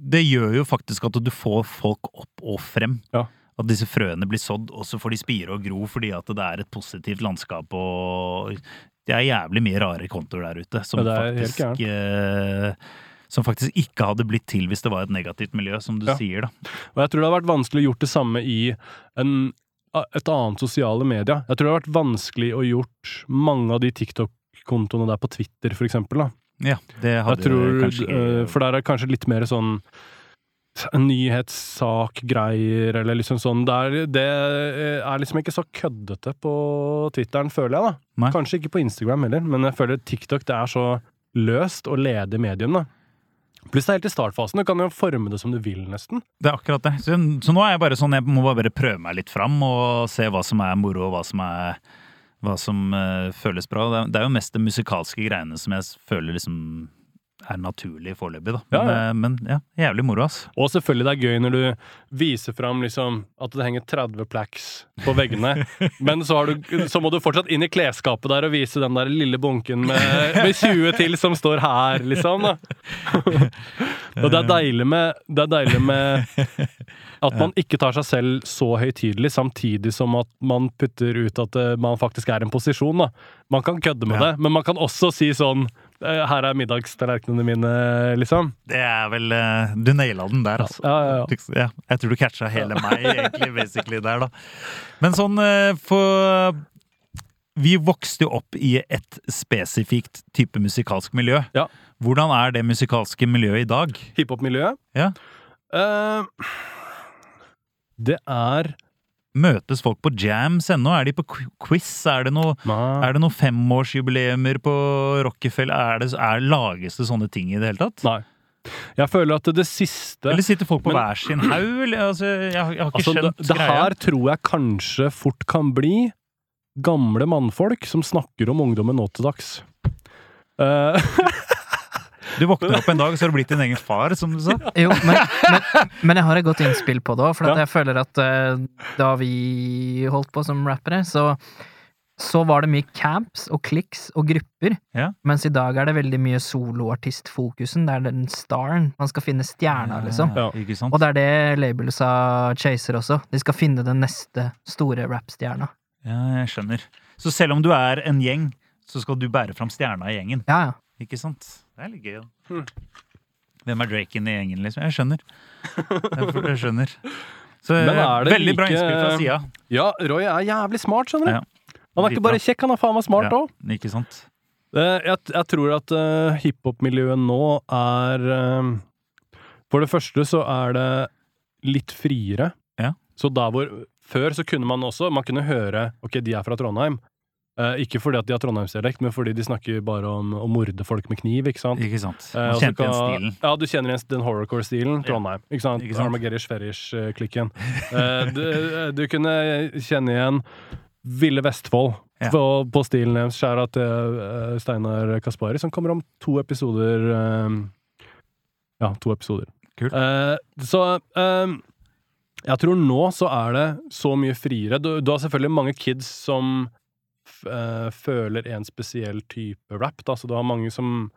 Det gjør jo faktisk at du får folk opp og frem. Ja. At disse frøene blir sådd, og så får de spire og gro fordi at det er et positivt landskap og Det er jævlig mye rare kontoer der ute som faktisk Som faktisk ikke hadde blitt til hvis det var et negativt miljø, som du Ja. sier, da. Og jeg tror det har vært vanskelig å gjort det samme i en, et annet sosiale media. Jeg tror det har vært vanskelig å gjort mange av de TikTok-kontoene der på Twitter, for eksempel. Da. Ja, det hadde Jeg tror, kanskje eh, For der er kanskje litt mer sånn nyhetssakgreier, eller liksom sånn. Det er, det er liksom ikke så køddete på Twitteren, føler jeg, da. Nei. Kanskje ikke på Instagram heller, men jeg føler TikTok det er så løst og ledig medium, da. Pluss det er helt i startfasen. Du kan jo forme det som du vil, nesten. Det er akkurat det. Så, så nå er jeg bare sånn, jeg må bare prøve meg litt fram og se hva som er moro, og hva som er hva som uh, føles bra. Det er, det er jo mest de musikalske greiene som jeg føler liksom er naturlig foreløpig, da. Men Ja, ja, ja. men ja, jævlig moro, ass. Og selvfølgelig det er gøy når du viser fram liksom at det henger 30 plaques på veggene, men så, har du, så må du fortsatt inn i klesskapet der og vise den der lille bunken med, med 20 til som står her, liksom. da. Og det er deilig med, det er deilig med at man ikke tar seg selv så høytidelig, samtidig som at man putter ut at eh, man faktisk er i en posisjon. da. Man kan kødde med Ja. det, men man kan også si sånn eh, Her er middagstallerkenene mine, liksom. Det er vel eh, Du naila den der, altså. Ja, ja, ja. Ja, jeg tror du catcha hele meg, egentlig, basically, der, da. Men sånn eh, for vi vokste jo opp i et spesifikt type musikalsk miljø. Ja. Hvordan er det musikalske miljøet i dag? Hiphop-miljøet. Ja. Uh, det er Møtes folk på jams ennå? Er de på quiz? Er det noe Er det noen femårsjubileumer på Rockefeller? Er det, er, lages det sånne ting i det hele tatt? Nei. Jeg føler at det siste Eller sitter folk på Men- hver sin haug? Altså, jeg, jeg har ikke Altså, det, skjønt det greia. her tror jeg kanskje fort kan bli gamle mannfolk som snakker om ungdommen nå til dags. Eh, Du våkner opp en dag, så har du blitt din egen far, som du sa. Jo, men, men, men jeg har et godt innspill på det òg, for at Ja. jeg føler at uh, da vi holdt på som rappere, så, så var det mye camps og kliks og grupper, Ja. mens i dag er det veldig mye soloartistfokusen. Det er den staren. Man skal finne stjerna, liksom. Ja. Og det er det labels av Chaser også. De skal finne den neste store rappstjerna. Ja, jeg skjønner. Så selv om du er en gjeng, så skal du bære fram stjerna i gjengen. Ja, ja. Ikke sant? Det er litt gøy, da. Hmm. Hvem er Draken i gjengen, liksom? Jeg skjønner. Jeg, jeg skjønner. Så veldig bra innspill fra sida. ja, Roy er jævlig smart, skjønner du. Ja. Han er ikke bare kjekk, han er faen meg smart Ja. Ikke sant? Eh, jeg, jeg tror at uh, hiphop-miljøet nå er uh, For det første så er det litt friere. Ja. Så der hvor Før så kunne man også Man kunne høre Ok, de er fra Trondheim. Eh, ikke fordi at de har trondheimsdialekt, men fordi de snakker bare om å morde folk med kniv. ikke sant? Ikke sant? Eh, kjente igjen stilen. Ja, du kjenner igjen den horrorcore-stilen. Trondheim. Ikke sant? Ikke sant? Armageddon Ferish-klikken. Eh, du, du kunne kjenne igjen Ville Vestfold Ja. på, på stilen deres. Skjæra til eh, Steinar Kaspari, som kommer om to episoder. eh, ja, to episoder. Kult. Eh, så eh, jeg tror nå så er det så mye friere. Du, du har selvfølgelig mange kids som eh, føler en spesiell type rap. Da. Så du har mange som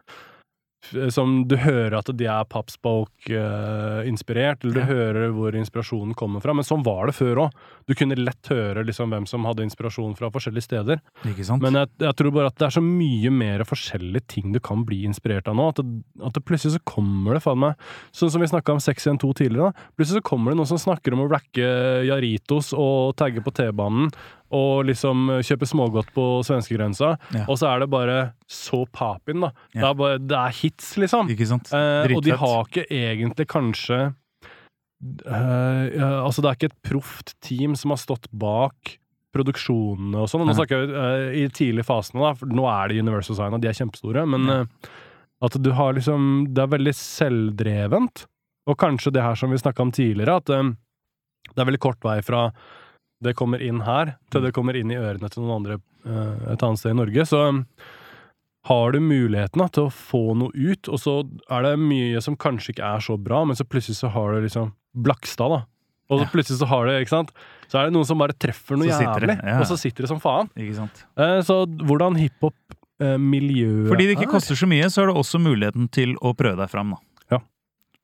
som du hører at de er popspoke-inspirert, eller du Ja. hører hvor inspirasjonen kommer fra. Men sånn var det før òg. Du kunne lett høre liksom hvem som hadde inspirasjon fra forskjellige steder. Men jeg, jeg tror bare at det er så mye mer forskjellige ting du kan bli inspirert av nå. At det, at det plutselig så kommer det faen meg Sånn som vi snakka om 612 tidligere. da Plutselig så kommer det noen som snakker om å racke Jaritos og tagge på T-banen. Og liksom kjøpe smågodt på svenskegrensa. Ja. Og så er det bare så papin, da. Det, er bare, det er hits, liksom. Ikke sant? Eh, og de har ikke egentlig kanskje eh, Altså, det er ikke et proft team som har stått bak produksjonene og sånn. Nå snakker jeg eh, i tidlige fasene, da, for nå er det Universal Sign, og de er kjempestore. Men Ja. eh, at du har liksom Det er veldig selvdrevent. Og kanskje det her som vi snakka om tidligere, at eh, det er veldig kort vei fra det kommer inn her, til Mm. det kommer inn i ørene til noen andre eh, et annet sted i Norge. Så um, har du muligheten da, til å få noe ut, og så er det mye som kanskje ikke er så bra, men så plutselig så har du liksom Blakstad, da. Og så Ja. plutselig så har det, ikke sant Så er det noen som bare treffer noe jævlig, det, ja. og så sitter det som faen. Eh, så hvordan hiphop-miljøet Fordi det ikke er koster så mye, så har du også muligheten til å prøve deg fram, da. Ja.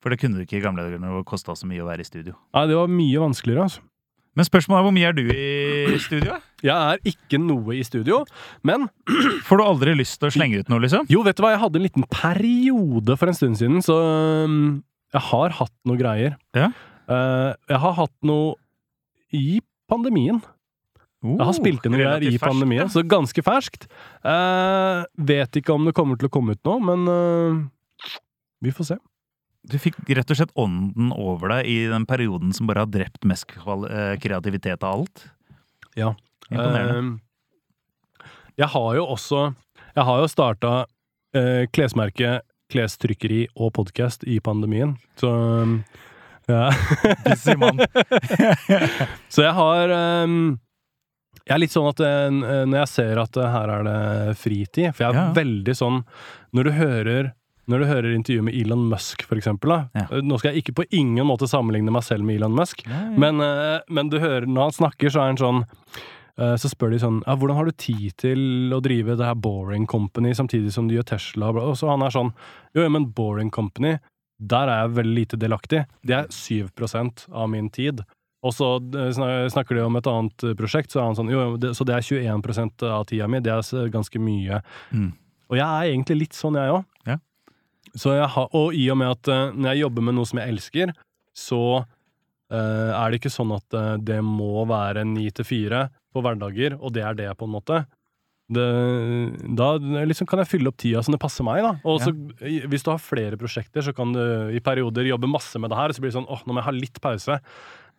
For det kunne du ikke i gamle dager når det kosta så mye å være i studio. Nei, det var mye vanskeligere, altså. Men spørsmålet er hvor mye er du i studio? Jeg er ikke noe i studio, men Får du aldri lyst til å slenge ut noe, liksom? Jo, vet du hva, jeg hadde en liten periode for en stund siden, så um, jeg har hatt noe greier. Ja. Eh, jeg har hatt noe i pandemien. Jeg har spilt inn noe greier i pandemien, ferskt, ja. så ganske ferskt. Eh, vet ikke om det kommer til å komme ut nå, men eh, vi får se. Du fikk rett og slett ånden over deg i den perioden som bare har drept mest eh, kreativitet av alt. Ja. Imponerende. Eh, jeg har jo også Jeg har jo starta uh, klesmerke, klestrykkeri og podkast i pandemien, så um, ja. Busy mann. Så jeg har um, Jeg er litt sånn at eh, når jeg ser at eh, her er det fritid For jeg er Ja. veldig sånn Når du hører når du hører intervjuet med Elon Musk, for eksempel, da. Ja. Eh, Nå skal jeg ikke på ingen måte sammenligne meg selv med Elon Musk, Men, men, eh, men du hører, når han snakker, så er han sånn eh, Så spør de sånn ja, 'Hvordan har du tid til å drive det her Boring Company samtidig som du gjør Tesla?' Og så han er sånn 'Jo, men Boring Company, der er jeg veldig lite delaktig. Det er 7% av min tid.' Og så snakker de om et annet prosjekt, så er han sånn 'Jo, jo, det, så det er 21% av tida mi. Det er ganske mye.' Mm. Og jeg er egentlig litt sånn, jeg òg. Ja. Så jeg har, og i og med at eh, når jeg jobber med noe som jeg elsker, så uh, er det ikke sånn at uh, det må være ni til fire på hverdager, og det er det, på en måte. det, da liksom kan jeg fylle opp tida som det passer meg. da. Og så, Hvis du har flere prosjekter, så kan du i perioder jobbe masse med det her. og Så blir det sånn åh, nå må jeg ha litt pause.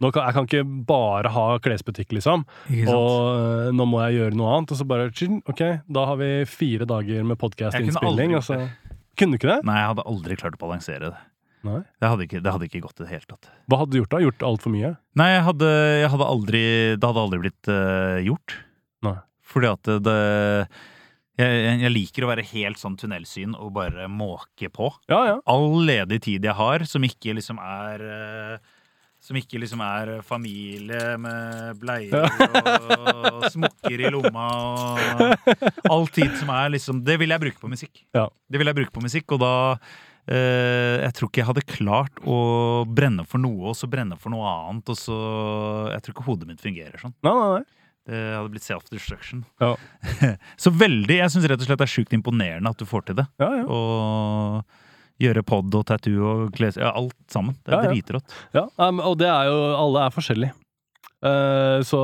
Nå kan, jeg kan ikke bare ha klesbutikk, liksom. Og nå må jeg gjøre noe annet. Og så bare OK, da har vi fire dager med Jeg kunne aldri gjort så- Kunne du ikke det? Nei, jeg hadde aldri klart å balansere det. Nei. Det hadde ikke, det hadde ikke gått i det hele tatt. Hva hadde du gjort da? Gjort altfor mye? Nei, jeg hadde, jeg hadde aldri Det hadde aldri blitt uh, gjort. Nei. Fordi at det, jeg, jeg liker å være helt sånn tunnelsyn og bare måke på. Ja, ja. All ledig tid jeg har, som ikke liksom er eh, som ikke liksom er familie med bleier og smokker i lomma og all tid som er liksom Det vil jeg bruke på musikk. Ja. Det vil jeg bruke på musikk, og da eh, Jeg tror ikke jeg hadde klart å brenne for noe, og så brenne for noe annet, og så Jeg tror ikke hodet mitt fungerer sånn. Nei, nei, nei. Det hadde blitt self-destruction. Ja. så veldig Jeg syns rett og slett det er sjukt imponerende at du får til det. Ja, ja. Og gjøre pod og tattoo og kles... Ja, alt sammen. Det er Ja, dritrått. Ja, nei, og det er jo Alle er forskjellige. Uh, så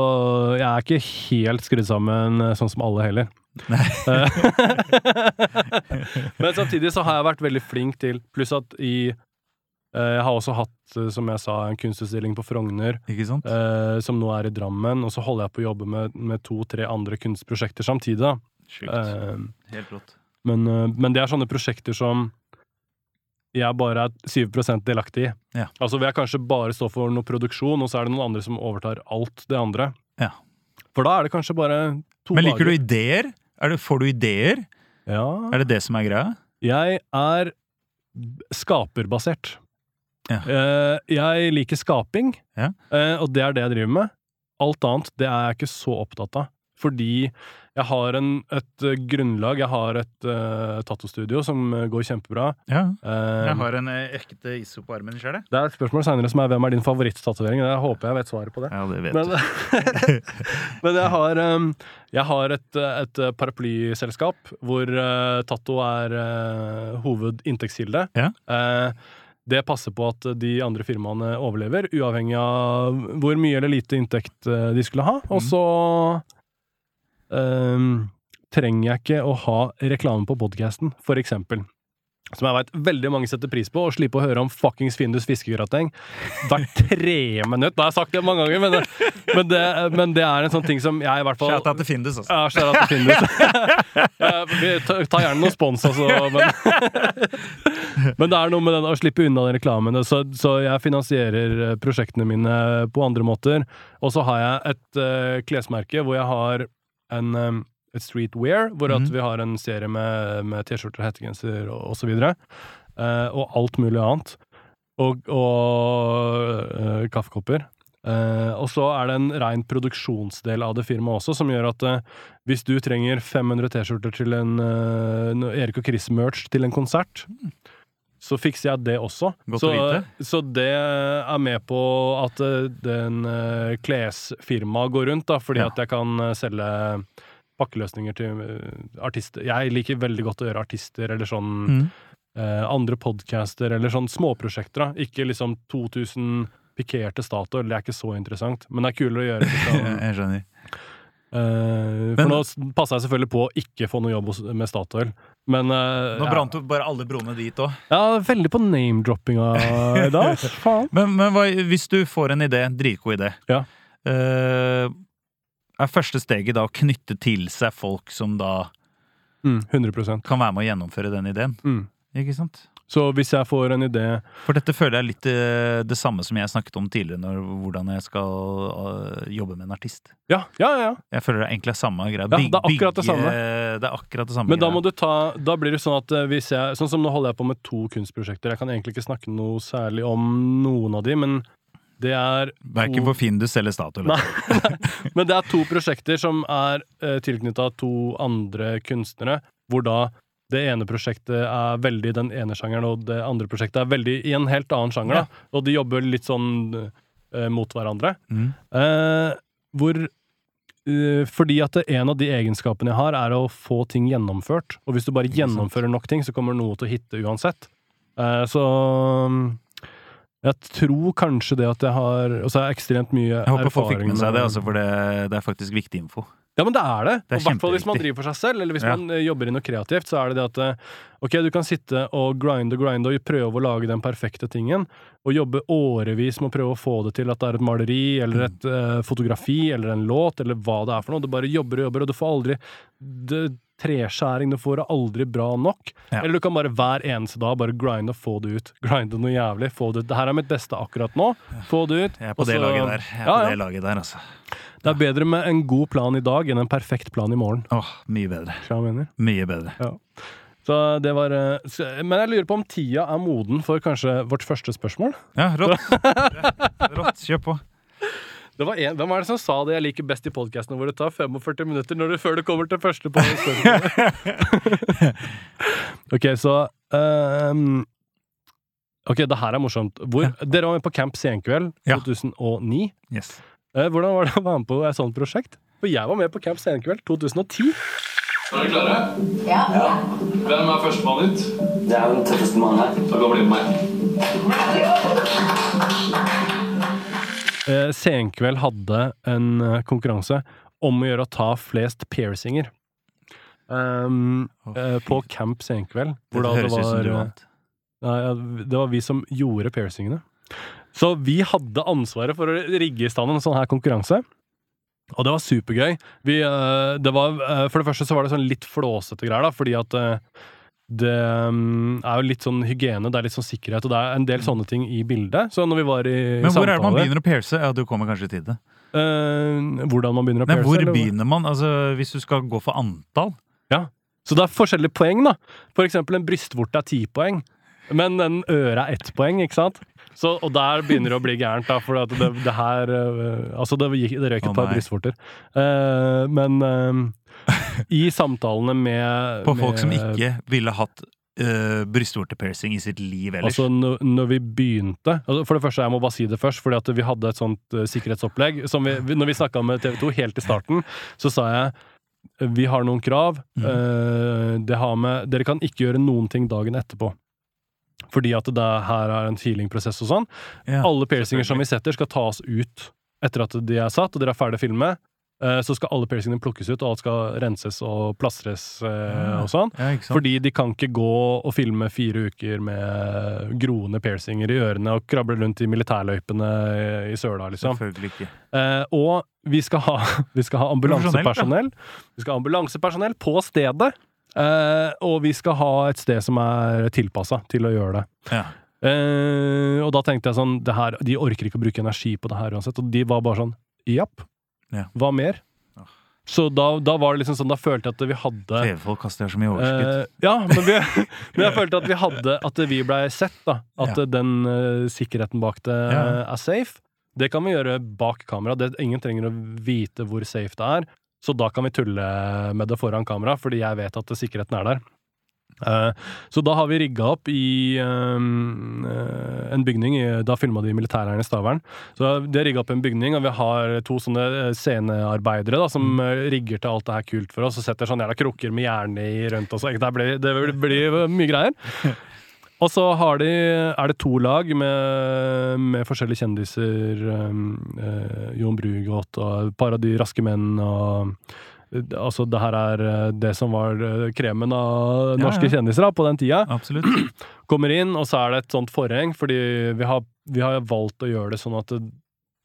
jeg er ikke helt skrudd sammen eh, sånn som alle heller. Eh, Men samtidig så har jeg vært veldig flink til Pluss at i Jeg har også hatt, som jeg sa, en kunstutstilling på Frogner, Ikke sant? eh, som nå er i Drammen. Og så holder jeg på å jobbe med, med to-tre andre kunstprosjekter samtidig. Eh, Helt rått. men, men det er sånne prosjekter som jeg bare er 7% delaktig i. Ja. Altså vil jeg kanskje bare stå for noe produksjon, og så er det noen andre som overtar alt det andre. Ja. For da er det kanskje bare to Men liker du ideer? Er det, får du ideer? Ja. Er det det som er greia? Jeg er skaperbasert. Ja. Eh, jeg liker skaping, Ja. eh, og det er det jeg driver med. Alt annet det er jeg ikke så opptatt av. Fordi jeg har en, et eh, grunnlag. Jeg har et uh, tattostudio som eh, går kjempebra. Ja. Eh, Jeg har en eh, ekte ISO på armen sjøl, jeg. Det er et spørsmål senere som er hvem er din favorittatovering. Jeg håper jeg vet svaret på det. Ja, det vet Men, men jeg har, um, jeg har et, et paraplyselskap hvor uh, tatto er uh, hovedinntektskilde. Ja. Uh, det passer på at de andre firmaene overlever, uavhengig av hvor mye eller lite inntekt eh, de skulle ha. Og Mm. Um, trenger jeg ikke å ha reklame på podkasten, for eksempel. Som jeg veit veldig mange setter pris på, å slippe å høre om fuckings Findus fiskegrateng hvert tredje minutt. Da har jeg sagt det mange ganger, men det, men, det, men det er en sånn ting som jeg i hvert fall Shout til Findus, altså. ja, til Findus. Vi tar gjerne noe spons, altså. Men, men det er noe med den å slippe unna den reklamen. Så, så jeg finansierer eh, prosjektene mine på andre måter. Og så har jeg et uh, klesmerke hvor jeg har en um, et streetwear, hvor at Mhm. vi har en serie med, med T-skjorter, hettegenser og, og så videre. Eh, og alt mulig annet. Og, og uh, kaffekopper. Uh, og så er det en rein produksjonsdel av det firmaet også, som gjør at uh, hvis du trenger 500 T-skjorter til en uh, Erik og Chris-merch til en konsert, så fikser jeg det også. Så, så det er med på at eh, den uh, klesfirmaet går rundt, da, fordi Ja. at jeg kan eh, selge pakkeløsninger til eh, artister. Jeg liker veldig godt å gjøre artister eller sånn Mm. eh, andre podcaster eller sånn småprosjekter. da. Ikke liksom 2000 pikerte Statoil, det er ikke så interessant. Men det er kulere å gjøre liksom, Jeg skjønner. Eh, For nå passa jeg selvfølgelig på å ikke få noe jobb med Statoil. Men uh, Nå brant jo bare alle broene dit òg. ja, veldig på name-droppinga i dag. Faen. Men, men hva, hvis du får en idé, dritgod idé, Ja. uh, er første steget da å knytte til seg folk som da Mm, 100% kan være med å gjennomføre den ideen? mm. Ikke sant? Så hvis jeg får en idé For dette føler jeg litt eh, det samme som jeg snakket om tidligere, når, hvordan jeg skal eh, jobbe med en artist. Ja, ja, ja. Jeg føler det egentlig er samme greia. Ja, det er akkurat det samme. Det er akkurat det samme Men da må du ta Da blir det sånn at eh, hvis jeg Sånn som nå holder jeg på med to kunstprosjekter. Jeg kan egentlig ikke snakke noe særlig om noen av de, men det er Verken for Findus eller Statoil. Men det er to prosjekter som er uh, tilknytta to andre kunstnere, hvor da det ene prosjektet er veldig den ene sjangeren, og det andre prosjektet er veldig i en helt annen sjanger. Ja. Og de jobber litt sånn uh, mot hverandre. Mm. Uh, hvor uh, Fordi at det, en av de egenskapene jeg har, er å få ting gjennomført. Og hvis du bare gjennomfører nok ting, så kommer noe til å hitte uansett. Så mm, jeg tror kanskje det at jeg har Og så er jeg ekstremt mye erfaring Jeg håper folk fikk med seg det, altså, for det, det er faktisk viktig info. Ja, men det er det. Og i hvert fall hvis man driver for seg selv, eller hvis Ja. man eh, jobber i noe kreativt, så er det det at eh, ok, du kan sitte og grinde og grinde og prøve å lage den perfekte tingen, og jobbe årevis med å prøve å få det til at det er et maleri, eller et uh, fotografi, eller en låt, eller hva det er for noe. Du bare jobber og jobber, og du får aldri det, treskjæring, du får det aldri bra nok. Ja. Eller du kan bare hver eneste dag bare grinde og få det ut. Grinde noe jævlig. Få det ut. Det her er mitt beste akkurat nå. Få det ut. Jeg er på det så- laget der. Jeg er Ja, på ja. det laget der, altså. Det er bedre med en god plan i dag enn en perfekt plan i morgen. Åh, mye bedre. Du? Mye bedre. Så det var eh, Men jeg lurer på om tida er moden for kanskje vårt første spørsmål? Ja, rått. Rått. Kjør på. Det var en, hvem er det som sa det jeg liker best i podkastene hvor det tar 45 minutter når det, før du kommer til første på ok, så um, Ok, det her er morsomt. Hvor, dere var med på Camp Senkveld Ja. 2009. Yes. Eh, hvordan var det å være med på et sånt prosjekt? For jeg var med på Camp Senkveld 2010. Er dere klare? Ja. Hvem er førstemann ut? Det er den tøffeste mannen her. Da kan bli med meg. Eh, Senkveld hadde en eh, konkurranse om å gjøre å ta flest piercinger. Ehm, eh, på Camp Senkveld. Hvor Det det høres ut som du vant. Ja, det var vi som gjorde piercingene. Så vi hadde ansvaret for å rigge i stand en sånn her konkurranse. Og det var supergøy. Vi, eh, det var, eh, for det første så var det sånn litt flåsete greier, da, fordi at eh, det mm, er jo litt sånn hygiene, det er litt sånn sikkerhet, og det er en del sånne ting i bildet. Så når vi var i Men hvor er det man begynner å pierce? Ja, du kommer kanskje til det. eh, Hvordan man begynner å Nei, pierce? hvor eller begynner man? Altså, hvis du skal gå for antall? Ja. Så det er forskjellige poeng, da. For eksempel en brystvorte er ti poeng, men en øre er ett poeng, ikke sant? Så, og der begynner det å bli gærent, da, for at det, det her øh, Altså, det, gikk, det røyk et Å, par brystvorter. Uh, men uh, i samtalene med På folk som ikke ville hatt uh, brystvortepiercing i sitt liv ellers. Altså, når, vi begynte altså, For det første, jeg må bare si det først, fordi at vi hadde et sånt eh, sikkerhetsopplegg. Som vi, når vi snakka med TV 2 helt i starten, så sa jeg vi har noen krav. Mm. Uh, det har med, dere kan ikke gjøre noen ting dagen etterpå. Fordi at det her er en healingprosess og sånn. ja. Alle piercinger som vi setter, skal tas ut etter at de er satt, og dere er ferdig å filme. Eh, så skal alle piercingene plukkes ut, og alt skal renses og plastres eh, Ah. og sånn. ja. Fordi de kan ikke gå og filme fire uker med groende piercinger i ørene og krable rundt i militærløypene i søla, liksom. Selvfølgelig ikke. Eh, og vi skal ha, vi skal ha ambulansepersonell. Vi skal ha ambulansepersonell på stedet. Eh, og vi skal ha et sted som er tilpassa til å gjøre det. Ja. Uh, og da tenkte jeg sånn det her, De orker ikke å bruke energi på det her uansett. Og de var bare sånn Japp. Ja. Hva mer? Ja. Så da, da var det liksom sånn Da følte jeg at vi hadde TV-folk kaster så mye overskudd. Uh, ja, men, vi, men jeg følte at vi hadde At vi blei sett, da. At den sikkerheten bak det er safe. Det kan vi gjøre bak kamera. Det, ingen trenger å vite hvor safe det er. Så da kan vi tulle med det foran kamera, fordi jeg vet at sikkerheten er der. Eh, så da har vi rigga opp i eh, eh, en bygning. Da filma de militærleiren i Stavern. Så de har rigga opp en bygning, og vi har to sånne scenearbeidere da, som eh, rigger til alt det her kult for oss, og setter sånne jævla krukker med jern i rundt oss. Det blir, det blir mye greier. Og så har de, er det to lag med, med forskjellige kjendiser. Um, eh, Jon Brugodt og et par av de raske menn og Altså, det her er eh, det som var eh, kremen av Ja, norske ja. kjendiser da, på den tida. Absolutt. Kommer inn, og så er det et sånt forheng, fordi vi har, vi har valgt å gjøre det sånn at det,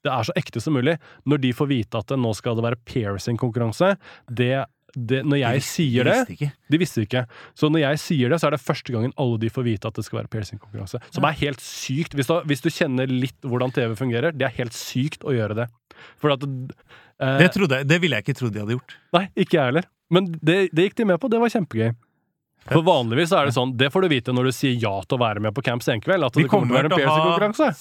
det er så ekte som mulig. Når de får vite at det, nå skal det være piercing-konkurranse, det, det Når jeg De sier de visste ikke. de visste ikke. Så når jeg sier det, så er det første gangen alle de får vite at det skal være piercingkonkurranse. Som Som er helt sykt. Hvis du, hvis du kjenner litt hvordan TV fungerer, det er helt sykt å gjøre det. For at eh, Det, trodde det ville jeg ikke trodd de hadde gjort. Nei, ikke jeg heller. Men det, det gikk de med på. Det var kjempegøy. For vanligvis er det sånn, det får du vite når du sier ja til å være med på Camp Senkveld. At det kommer til å være en piercing-konkurranse.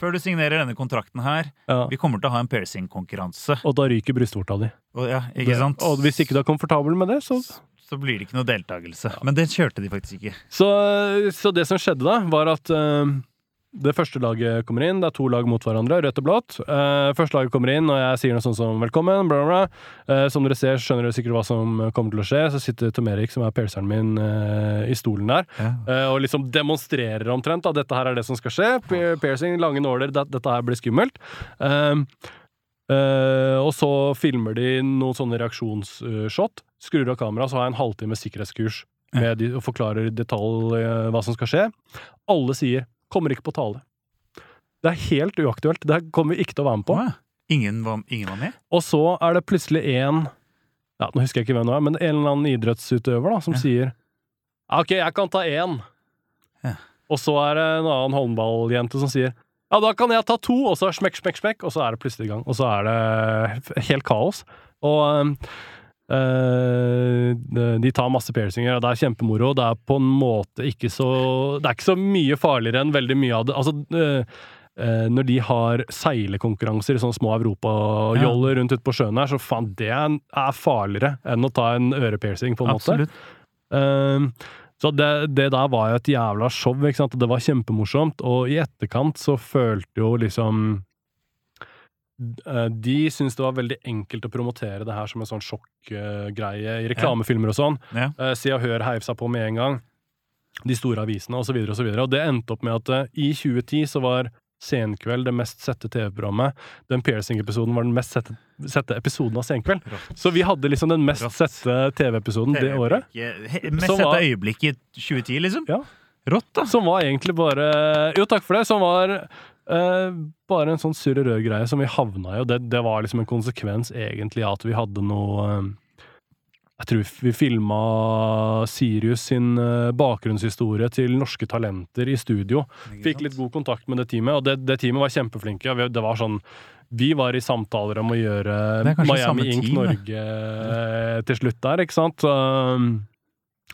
Før du signerer denne kontrakten her, Ja. vi kommer til å ha en piercing-konkurranse. Og da ryker brystvorta di. Og, ja, ikke sant? Og hvis ikke du er komfortabel med det, så Så blir det ikke noe deltakelse. Men det kjørte de faktisk ikke. Så, så det som skjedde da, var at eh, det første laget kommer inn. Det er to lag mot hverandre, rødt og blått. Eh, første laget kommer inn, og jeg sier noe sånt som 'velkommen', bla, bla. Eh, som dere ser, skjønner dere sikkert hva som kommer til å skje. Så sitter Tom Erik, som er pierceren min, eh, i stolen der, Ja. eh, og liksom demonstrerer omtrent at dette her er det som skal skje. Piercing, lange nåler, det, dette her blir skummelt. Eh, Eh, og så filmer de noen sånne reaksjonsshot. Skrur av kameraet, så har jeg en halvtime sikkerhetskurs med de, og forklarer i detalj eh, hva som skal skje. Alle sier 'kommer ikke på tale'. Det er helt uaktuelt. Det kommer vi ikke til å være med på. Å, ja. ingen, var, ingen var med? Og så er det plutselig en ja, Nå husker jeg ikke hvem det er, men en eller annen idrettsutøver da, som Ja. sier OK, jeg kan ta én. Ja. Og så er det en annen håndballjente som sier ja, da kan jeg ta to, og så smekk, smekk, smekk, og så er det plutselig i gang. Og så er det helt kaos. Og de- de tar masse piercinger, og det er kjempemoro. Det er på en måte ikke så Det er ikke så mye farligere enn veldig mye av det. Altså, eh, eh, når de har seilekonkurranser i sånne små europajoller rundt ute på sjøen her, så faen, det er, er farligere enn å ta en ørepiercing, på en måte. Absolutt. Ehm, så det, det der var jo et jævla show, ikke sant? og det var kjempemorsomt. Og i etterkant så følte jo liksom eh, De syntes det var veldig enkelt å promotere det her som en sånn sjokkgreie i reklamefilmer og sånn. Ja. Eh, Se og Hør heiv seg på med en gang. De store avisene osv. Og, så videre, og det endte opp med at eh, i 2010 så var Senkveld det mest sette TV-programmet. Den piercing-episoden var den mest sette, sette episoden av Senkveld. Rått. Så vi hadde liksom den mest Rått. sette TV-episoden det året. Mest sette var- øyeblikk i 2010, liksom? Ja. Rått, da. Som var egentlig bare Jo, takk for det. Som var eh, bare en sånn surre rør-greie som vi havna i, og det, det var liksom en konsekvens egentlig at vi hadde noe eh, Jeg tror vi filma Sirius sin eh, bakgrunnshistorie til norske talenter i studio. Fikk litt god kontakt med det teamet, og det, det teamet var kjempeflinke. Vi- Det var sånn Vi var i samtaler om å gjøre Miami Ink team. Norge eh, til slutt der, ikke sant? Um,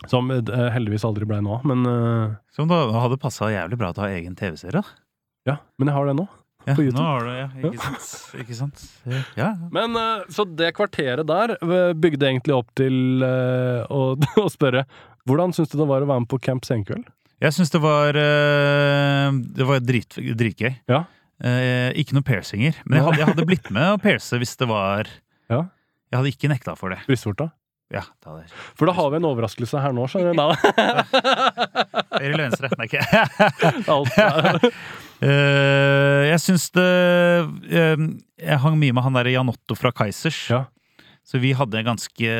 som eh, heldigvis aldri blei nå, men eh, Som da hadde passa jævlig bra til å ha egen TV-serie. da. Ja. Men jeg har det nå. Ja, På YouTube. Nå har du, ja, ikke sant? Ikke sant? Ja, ja. Men eh, Så det kvarteret der eh, bygde egentlig opp til eh, å, å spørre hvordan syns du det var å være med på Camp Senkveld? Jeg syns det var Det var drit, dritgøy. Ja. Eh, ikke noe piercinger. Men jeg hadde, jeg hadde blitt med å pierce hvis det var Ja. Jeg hadde ikke nekta for det. Brystvorta? Ja, det hadde jeg. For da har vi en overraskelse her nå, skjønner du. Da. Høyre eller venstre? Nei, ikke. Alt jeg syns det eh, Jeg hang mye med han derre Jan Otto fra Kaizers. Ja. Så vi hadde en ganske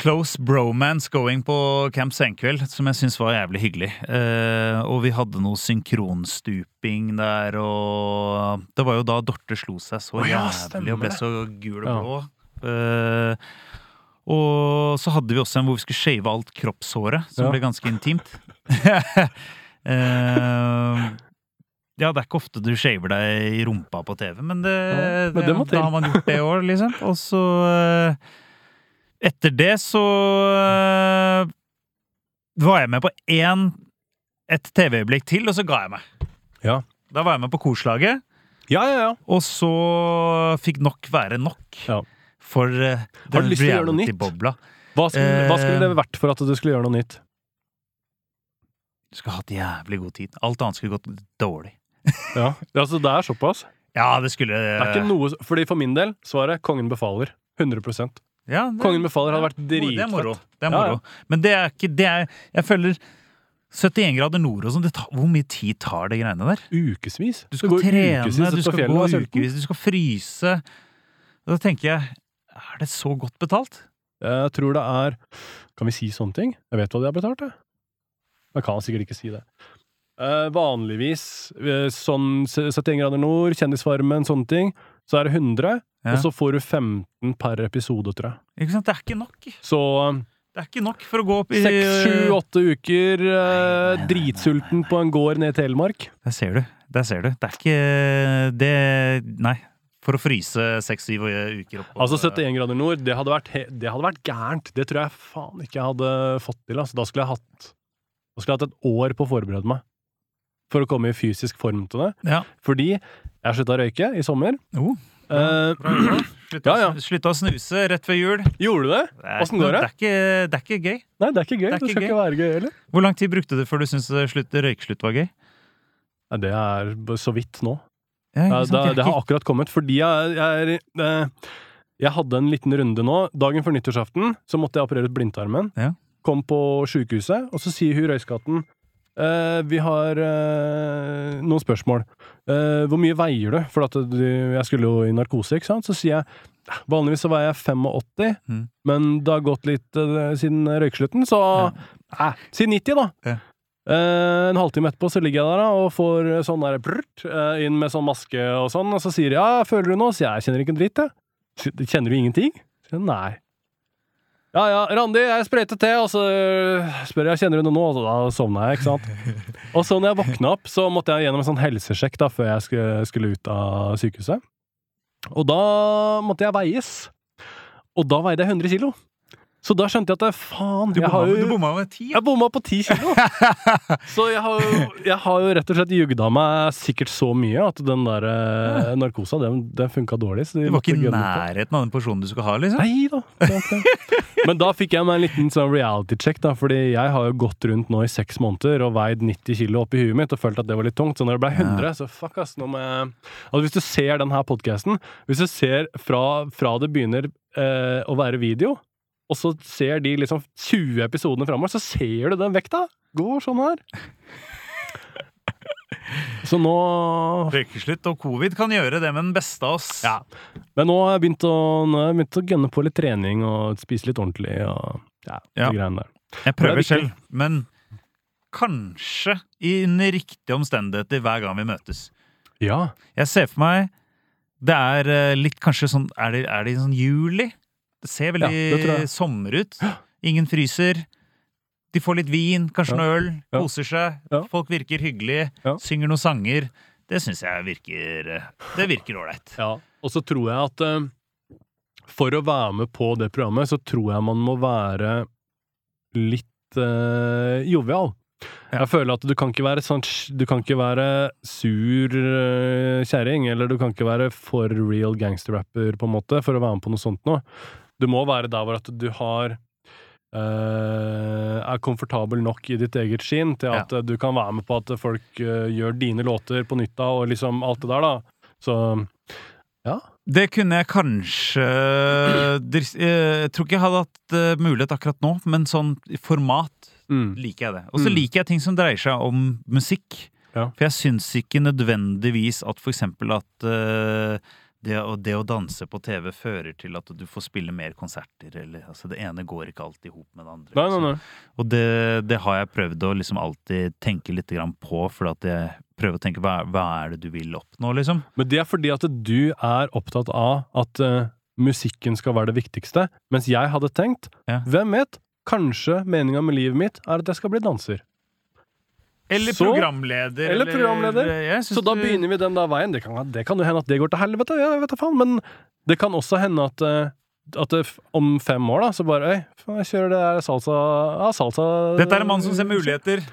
close bromance going på Camp Senkveld, som jeg syns var jævlig hyggelig. Eh, og vi hadde noe synkronstuping der, og Det var jo da Dorte slo seg så jævlig og ble så gul og Ja. blå. Eh, og så hadde vi også en hvor vi skulle shave alt kroppshåret, som Ja. ble ganske intimt. Eh, ja, det er ikke ofte du shaver deg i rumpa på TV, men det, Ja, men det da har man gjort det i år, liksom. Og så eh, Etter det så eh, var jeg med på én et TV-øyeblikk til, og så ga jeg meg. Ja. Da var jeg med på Korslaget, ja, ja, ja. og så fikk nok være nok Ja. for uh, Har du lyst til å gjøre noe nytt? bobla Hva skulle, hva skulle det vært for at du skulle gjøre noe nytt? Du skulle hatt jævlig god tid. Alt annet skulle gått dårlig. Ja, altså Det er såpass. Ja, det skulle Det er ikke noe, fordi For min del svaret Kongen befaler. 100% ja, det, Kongen befaler hadde vært Det er moro. Det er moro. ja. Men det er ikke det er, Jeg føler 71 grader nord og sånn, hvor mye tid tar det greiene der? Ukevis. Du skal trene, du ut skal gå ukevis, du skal fryse. Da tenker jeg, er det så godt betalt? Jeg tror det er Kan vi si sånne ting? Jeg vet hva de har betalt, jeg. Jeg kan sikkert ikke si det. Uh, vanligvis, eh, sånn 71 grader nord, Kjendisfarmen, sånne ting, så er det 100, Ja. og så får du 15 per episode, tror jeg. Ikke sant? Det er ikke nok. Så Det er ikke nok for å gå opp i seks, sju, åtte uker, eh, Nei, nei, nei, dritsulten på en gård ned i Telemark. Der ser du. Der ser du. Det er ikke det Nei. For å fryse seks-syv uker opp Altså 71 grader nord, det hadde, vært, det hadde vært gærent. Det tror jeg faen ikke jeg hadde fått til. Altså. Da skulle jeg hatt Da skulle hatt et år på å forberede meg. For å komme i fysisk form til det. Ja. Fordi jeg slutta å røyke i sommer. Oh, Eh, bra. Slutta, Ja, ja. å snuse rett før jul. gjorde du det? Det Åssen går det? Det er, ikke, det er ikke gøy. Nei, det er ikke gøy. Det Det, skal gøy. ikke være gøy heller. Hvor lang tid brukte du før du syntes røykeslutt var gøy? Nei, det er så vidt nå. Ja, Ja, sant? det, det har akkurat kommet. Fordi jeg, jeg, er, eh, jeg hadde en liten runde nå. Dagen før nyttårsaften så måtte jeg operere ut blindtarmen. Ja. Kom på sjukehuset, og så sier hun røyskatten Eh, vi har eh, noen spørsmål. Eh, hvor mye veier du? For du, jeg skulle jo i narkose, ikke sant? Så sier jeg Vanligvis så veier jeg 85, Mm. men det har gått litt eh, siden røykslutten, så eh, Si 90, da. Ja. Eh, en halvtime etterpå så ligger jeg der da, og får sånn der brrt, inn med sånn maske og sånn, og så sier de ja, føler du noe? Så jeg kjenner ikke en dritt, jeg. Kjenner du ingenting? Nei. Ja ja, Randi, jeg sprøyter til, og så øh, spør jeg kjenner du noe nå, og da sovna jeg, ikke sant. Og så når jeg våkna opp, så måtte jeg gjennom en sånn helsesjekk da, før jeg skulle, skulle ut av sykehuset. Og da måtte jeg veies. Og da veide jeg 100 kilo. Så da skjønte jeg at faen, Du bomma, jo du bomma med ti. jeg bomma på ti kilo! Så jeg har, jo, jeg har jo rett og slett jugda meg sikkert så mye at den der eh, narkosa, den, den funka dårlig. Så Du var ikke i nærheten av den porsjonen du skulle ha, liksom. Nei da. Men da fikk jeg meg en liten sånn reality check, da, fordi jeg har jo gått rundt nå i seks måneder og veid 90 kilo oppi huet mitt og følt at det var litt tungt. Så når det ble 100, så fuck ass, nå må jeg Altså Hvis du ser den her podkasten, hvis du ser fra, fra det begynner eh, å være video, og så ser de liksom 20 episodene framover, så ser du den vekta! Går sånn her. Så nå Røykeslutt og covid kan gjøre det med den beste av oss. Ja. Men nå har jeg begynt å, jeg begynt å gønne på litt trening og spise litt ordentlig og ja, Ja. de greiene der. Jeg er prøver selv, men kanskje i under riktige omstendigheter hver gang vi møtes. Ja. Jeg ser for meg det er eh, litt kanskje sånn Er det, er det sånn juli? Det ser veldig Ja, det sommer ut. Ingen fryser. De får litt vin, kanskje Ja. noe øl, Ja. koser seg. Ja. Folk virker hyggelige, Ja. synger noen sanger. Det syns jeg virker eh, Det virker ålreit. ja. Og så tror jeg at uh, for å være med på det programmet, så tror jeg man må være litt uh, jovial. Ja. Jeg føler at du kan ikke være sånn Du kan ikke være sur uh, kjerring, eller du kan ikke være for real gangsterrapper, på en måte, for å være med på noe sånt noe. Du må være der hvor at du har Uh, er komfortabel nok i ditt eget skinn til at ja. du kan være med på at folk uh, gjør dine låter på nytta og liksom alt det der, da. Så Det kunne jeg kanskje eh, Jeg tror ikke jeg hadde hatt mulighet akkurat nå, men sånn i format mm. liker jeg det. Og så Mm. liker jeg ting som dreier seg om musikk. Ja. For jeg syns ikke nødvendigvis at for eksempel at eh, det, det å danse på TV fører til at du får spille mer konserter, eller altså Det ene går ikke alltid i hop med det andre. Nei, nei, nei. Og det, det har jeg prøvd å liksom alltid tenke litt grann på, for at jeg prøver å tenke hva, hva er det du vil oppnå, liksom? Men det er fordi at du er opptatt av at uh, musikken skal være det viktigste, mens jeg hadde tenkt, Ja. hvem vet, kanskje meninga med livet mitt er at jeg skal bli danser. Eller Så- programleder. eller programleder. Eller, Så da begynner vi den der veien. Det kan, det kan jo hende at det går til helvete, jeg vet da faen, men det kan også hende at eh, at det, om fem år, da, så bare Øy, jeg kjører det der salsa Ja, salsa Dette er en mann som ser muligheter.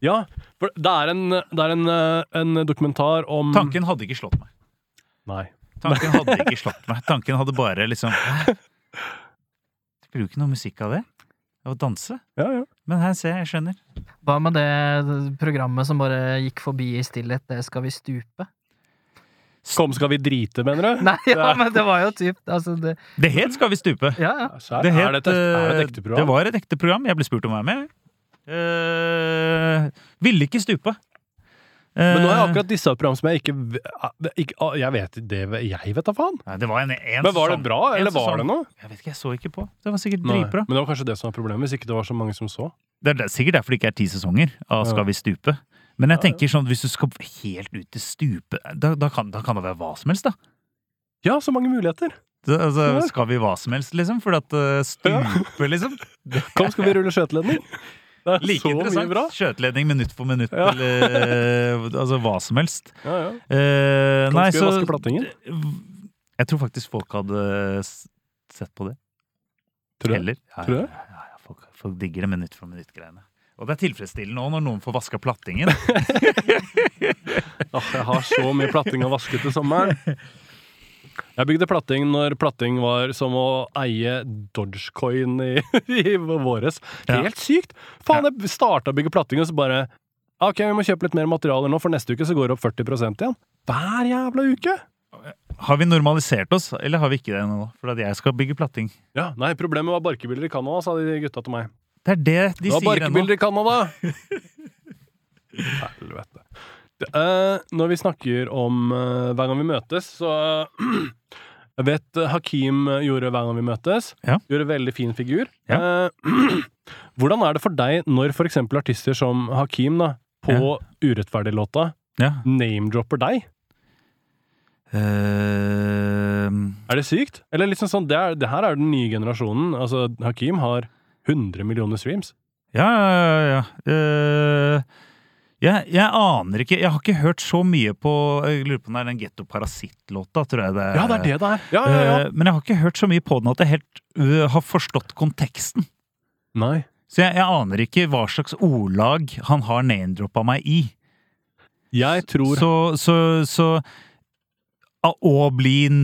Ja. For det er en, det er en, eh, en dokumentar om Tanken hadde ikke slått meg. Nei. Tanken hadde ikke slått meg. Tanken hadde bare liksom? Spiller du ikke noe musikk av det? Å danse? Ja, ja. Men her ser jeg, jeg skjønner. Hva med det programmet som bare gikk forbi i stillhet, det skal vi stupe? Kom, skal vi drite, mener du? Nei, ja, men det var jo typ altså det, Det het Skal vi stupe. Ja, ja. Så Det, er, det et, er det et ekte program? det var et ekte program. Jeg ble spurt om å være med. Uh, ville ikke stupe. Men nå har jeg Eh, akkurat disse program som jeg ikke, ikke Jeg vet det Jeg vet da faen. Nei, det var en, en Men var det bra, En eller var det noe? Jeg vet ikke, jeg så ikke på. Det var sikkert dritbra. Men det var kanskje det som var problemet, hvis ikke det var så mange som så. Det er det- sikkert derfor det ikke er ti sesonger av Skal vi stupe. Men jeg tenker sånn, hvis du skal helt ut til stupe, da, da, kan, da kan det være hva som helst, da. Ja, så mange muligheter! Det, altså, skal vi hva som helst, liksom? For at uh, stupe, liksom. Kom, skal vi rulle skøyteledning? Like interessant. Skjøteledning minutt for minutt, Ja. eller eh, altså hva som helst. Ja, ja. Eh, nei, så plattingen? Jeg tror faktisk folk hadde sett på det. Tror du det? Heller. Ja, Tror du ja, folk, folk digger det minutt for minutt-greiene. Og det er tilfredsstillende òg når noen får vaska plattingen. Åh, jeg har så mye platting å vaske til sommeren. Jeg bygde platting når platting var som å eie Dogecoin i, i våres. Ja. Helt sykt! Faen, jeg starta å bygge platting, og så bare Ok, vi må kjøpe litt mer materialer nå, for neste uke så går det opp 40% igjen. Hver jævla uke! Har vi normalisert oss, eller har vi ikke det ennå? For at jeg skal bygge platting. Ja, Nei, problemet var barkebilder i Canada, sa de gutta til meg. Det er det de Det var sier ennå. barkebiler i Canada! Helvete. Eh, når vi snakker om uh, hver gang vi møtes, så Jeg vet Hakeem Hakim gjorde hver gang vi møtes. Ja. Gjorde veldig fin figur. Eh, hvordan er det for deg når eksempel artister som Hakim da, på Urettferdig-låta Ja. name-dropper deg? Eh, Er det sykt? Eller liksom sånn, det, er, det her er den nye generasjonen. Altså, Hakim har 100 millioner streams. ja, ja, ja. Jeg, jeg aner ikke Jeg har ikke hørt så mye på Jeg lurer på om det er den Getto Parasitt-låta, tror jeg det er. Ja, det er det det er! Ja, ja, ja. Eh, men jeg har ikke hørt så mye på den at jeg helt uh, har forstått konteksten. Nei. Så jeg, jeg aner ikke hva slags ordlag han har name-droppa meg i. Jeg tror Så, så, så så Å bli uh,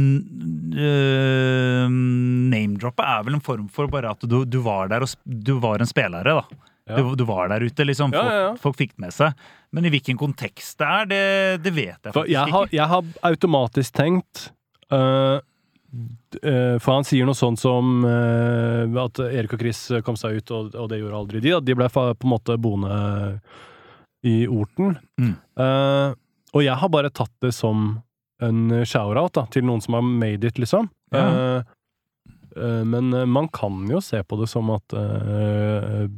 name-droppa er vel en form for bare at du, du var der og du var en spillere, da. Ja. Du, du var der ute, liksom. Folk, ja, ja. folk fikk det med seg. Men i hvilken kontekst det er, det, det vet jeg faktisk jeg har, ikke. jeg har automatisk tenkt uh, øh, For han sier noe sånt som uh, at Erik og Chris kom seg ut, og, og det gjorde aldri de. At de ble på en måte boende i Orten. Mm. Og jeg har bare tatt det som en shout-out til noen som har made it, liksom. Men man kan jo se på det som at uh,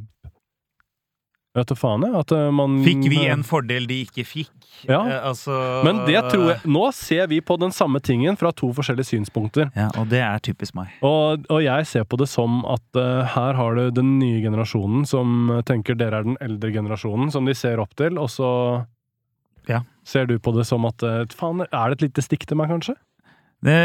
Vet du faen, jeg. At eh, man Fikk vi en fordel de ikke fikk? Ja. Eh, altså Men det tror jeg Nå ser vi på den samme tingen fra to forskjellige synspunkter. Ja, og det er typisk meg. Og, og jeg ser på det som at uh, her har du den nye generasjonen som eh, tenker dere er den eldre generasjonen, som de ser opp til, og så Ja. ser du på det som at uh, faen, er det et lite stikk til meg, kanskje? Det,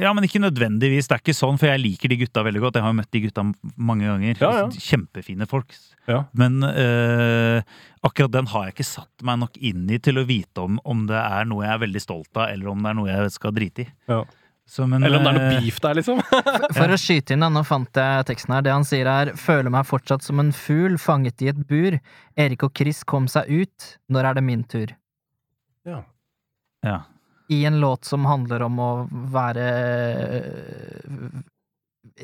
ja, men ikke nødvendigvis. Det er ikke sånn, for jeg liker de gutta veldig godt. Jeg har jo møtt de gutta mange ganger. Ja, ja. Kjempefine folk. Ja. Men eh, akkurat den har jeg ikke satt meg nok inn i til å vite om, om det er noe jeg er veldig stolt av, eller om det er noe jeg skal drite i. Ja. Så, men, Eller om det er noe eh, beef der, liksom? For å skyte inn, da, nå fant jeg teksten her. Det han sier er 'Føler meg fortsatt som en fugl fanget i et bur'. Erik og Chris kom seg ut. Når er det min tur? ja. ja. I en låt som handler om å være øh,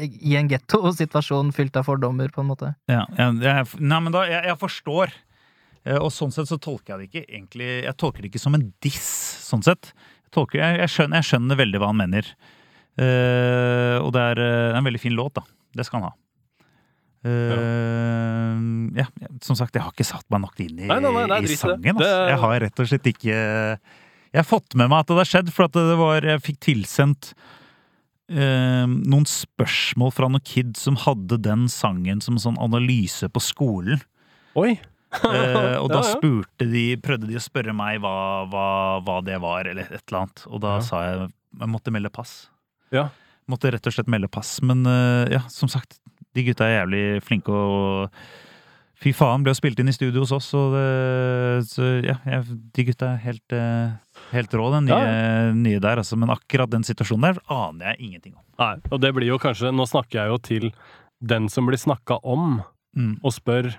I en getto-situasjon fylt av fordommer, på en måte. Ja, jeg, nei, men da, jeg, jeg forstår. Eh, Og sånn sett så tolker jeg det ikke egentlig Jeg tolker det ikke som en diss, sånn sett. Jeg, tolker, jeg, jeg, skjønner, jeg skjønner veldig hva han mener. Uh, og det er eh, en veldig fin låt, da. Det skal han ha. Uh, ja. som sagt, jeg har ikke satt meg nok inn i, Nei, nei, nei, nei, i sangen. i det. Det- Altså. Jeg har rett og slett ikke Jeg har fått med meg at det har skjedd, for det var Jeg fikk tilsendt eh, noen spørsmål fra noen kid som hadde den sangen som sånn analyse på skolen. Oi! Eh, og da spurte de, prøvde de å spørre meg hva, hva, hva det var, eller et eller annet. Og da Ja. sa jeg jeg måtte melde pass. Ja. Måtte rett og slett melde pass. Men eh, ja, som sagt, de gutta er jævlig flinke og Fy faen, ble jo spilt inn i studio hos oss, og det, så ja, jeg, de gutta er helt, eh, helt rå, den nye, Ja, nye der. Altså. Men akkurat den situasjonen der aner jeg ingenting om. Nei, og det blir jo kanskje Nå snakker jeg jo til den som blir snakka om, Mm. og spør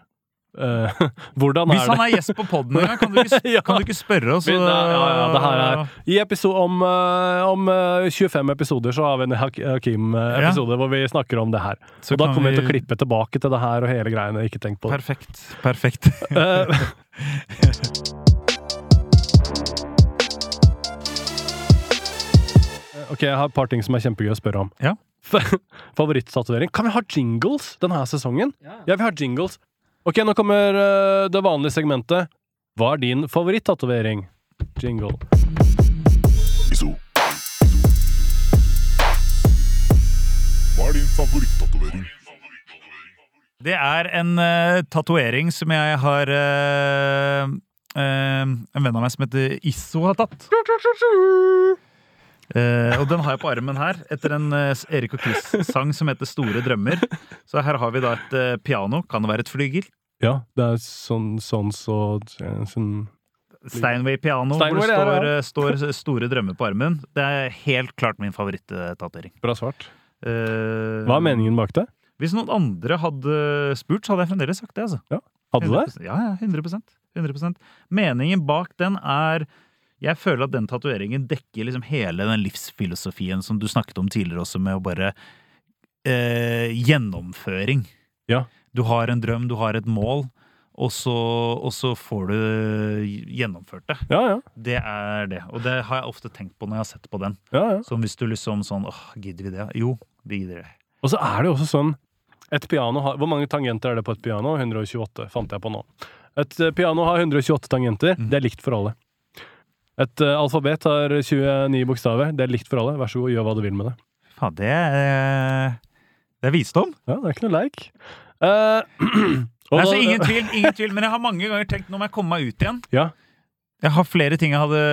eh, hvordan Hvis er det Hvis han er gjest på poden en gang, kan, du ikke Ja. kan du ikke spørre oss? Ja, ja, det her er- I episode, om, eh, om eh, 25 episoder så har vi en Hakim-episode hvor vi snakker om det her. Så og da kommer vi til å klippe tilbake til det her og hele greiene. Ikke tenk på det. Perfekt. Perfekt. Eh, ok, jeg har et par ting som er kjempegøy å spørre om. Ja. Favorittstatuering. Kan vi ha jingles denne sesongen? Ja, vi har jingles. Ok, nå kommer uh, det vanlige segmentet. Hva er din favorittatovering? Jingle. Iso. Hva er din favorittatovering? Det er en uh, tatovering som jeg har uh, uh, En venn av meg som heter Isso har tatt. Eh, og den har jeg på armen her, etter en eh, Erik og Chris-sang som heter Store drømmer. Så her har vi da et eh, piano. Kan det være et flygel? Ja, det er sånn, sånn så sånn, Steinway piano, Steinway, hvor det står, ja, eh, står Store drømmer på armen. Det er helt klart min favorittatovering. Bra svart. Eh, Hva er meningen bak det? Hvis noen andre hadde spurt, så hadde jeg fremdeles sagt det. altså. Hadde du det? Ja, ja, 100%, 100% Meningen bak den er Jeg føler at den tatoveringen dekker liksom hele den livsfilosofien som du snakket om tidligere også, med å bare eh, Gjennomføring. Ja. Du har en drøm, du har et mål, og så, og så får du gjennomført det. Ja, ja. Det er det. Og det har jeg ofte tenkt på når jeg har sett på den. ja, ja. Som hvis du liksom sånn åh, gidder vi det? Jo, vi gidder det. Og så er det jo også sånn Et piano har Hvor mange tangenter er det på et piano? 128, fant jeg på nå. Et eh, piano har 128 tangenter. Mm. Det er likt for alle. Et uh, alfabet har 29 bokstaver. Det er likt for alle. Vær så god, gjør hva du vil med det. Faen, det er Det er visdom. Ja, det er ikke noe leik. Uh, og altså, ingen tvil, ingen tvil. Men jeg har mange ganger tenkt nå må jeg komme meg ut igjen. Ja. Jeg har flere ting jeg hadde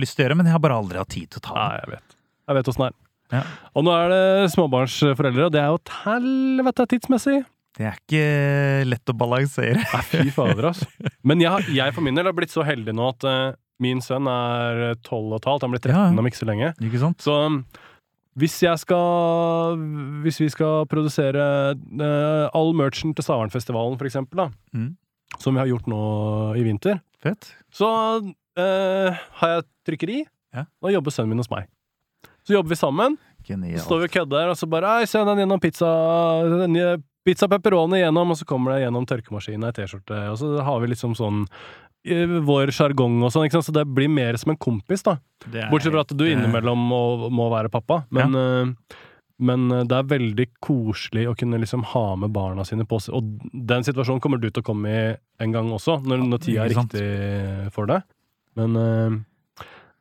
lyst til å gjøre, men jeg har bare aldri hatt tid til å ta Nei, dem. jeg vet. Jeg vet åssen det er. Ja. Og nå er det småbarnsforeldre, og det er jo et helvete tidsmessig. Det er ikke lett å balansere. Nei, fy fader, altså. Men jeg, jeg for min del har blitt så heldig nå at eh, min sønn er tolv og et halvt. Han blir 13 Ja. om ikke så lenge. Ikke sant? Så um, hvis jeg skal Hvis vi skal produsere uh, all merchen til Savernfestivalen, for eksempel, da, Mm. som vi har gjort nå i vinter, Fett. så uh, har jeg trykkeri, Ja. og jobber sønnen min hos meg. Så jobber vi sammen. Så står vi og kødder, og så bare Ei, se den gjennom pizza den, Pizza pepperoni gjennom, og så kommer det gjennom tørkemaskinen ei T-skjorte. Og så har vi liksom sånn vår sjargong og sånn, så det blir mer som en kompis, da. Bortsett fra at du eh, innimellom må, må være pappa. Men, ja. men eh, det er veldig koselig å kunne liksom ha med barna sine på seg. Og den situasjonen kommer du til å komme i en gang også, når, når tida er riktig for det. Men eh,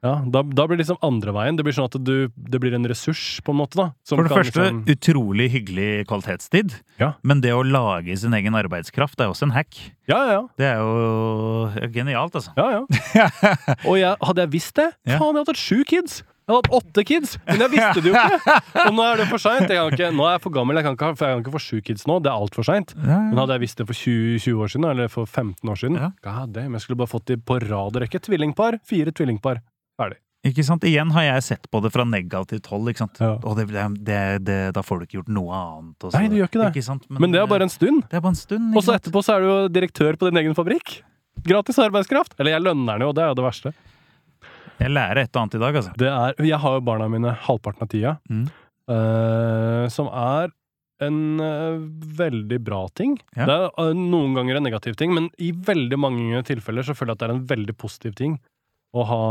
ja, da, da blir det liksom andre veien. Det blir sånn at du, det blir en ressurs, på en måte. da som For det første, liksom- utrolig hyggelig kvalitetstid. Ja. Men det å lage sin egen arbeidskraft er også en hack. Ja, ja, Det er jo genialt, altså. ja. ja. Og jeg, hadde jeg visst det Ja. Faen, jeg hadde hatt sju kids! Jeg hadde hatt åtte kids! Men jeg visste det jo ikke! Og nå er det for seint. Nå er jeg for gammel, jeg kan ikke, for jeg kan ikke få sju kids nå. Det er altfor seint. Men hadde jeg visst det for 20, 20 år siden, eller for 15 år siden Ja. God damn, jeg skulle bare fått de på rad og rekke. Tvillingpar. Fire tvillingpar. Ferdig. Ikke sant? Igjen har jeg sett på det fra negativt hold. ikke sant? Ja. Og det, det, det, da får du ikke gjort noe annet. og så- Nei, du gjør ikke det. sant? Men det er bare en stund. det er bare en stund. Og så etterpå så er du jo direktør på din egen fabrikk. Gratis arbeidskraft. Eller jeg lønner den jo, det er jo det verste. Jeg lærer et og annet i dag, altså. Det er, jeg har jo barna mine halvparten av tida, Mm. uh, som er en uh, veldig bra ting. Ja. Det er uh, noen ganger en negativ ting, men i veldig mange tilfeller så føler jeg at det er en veldig positiv ting å ha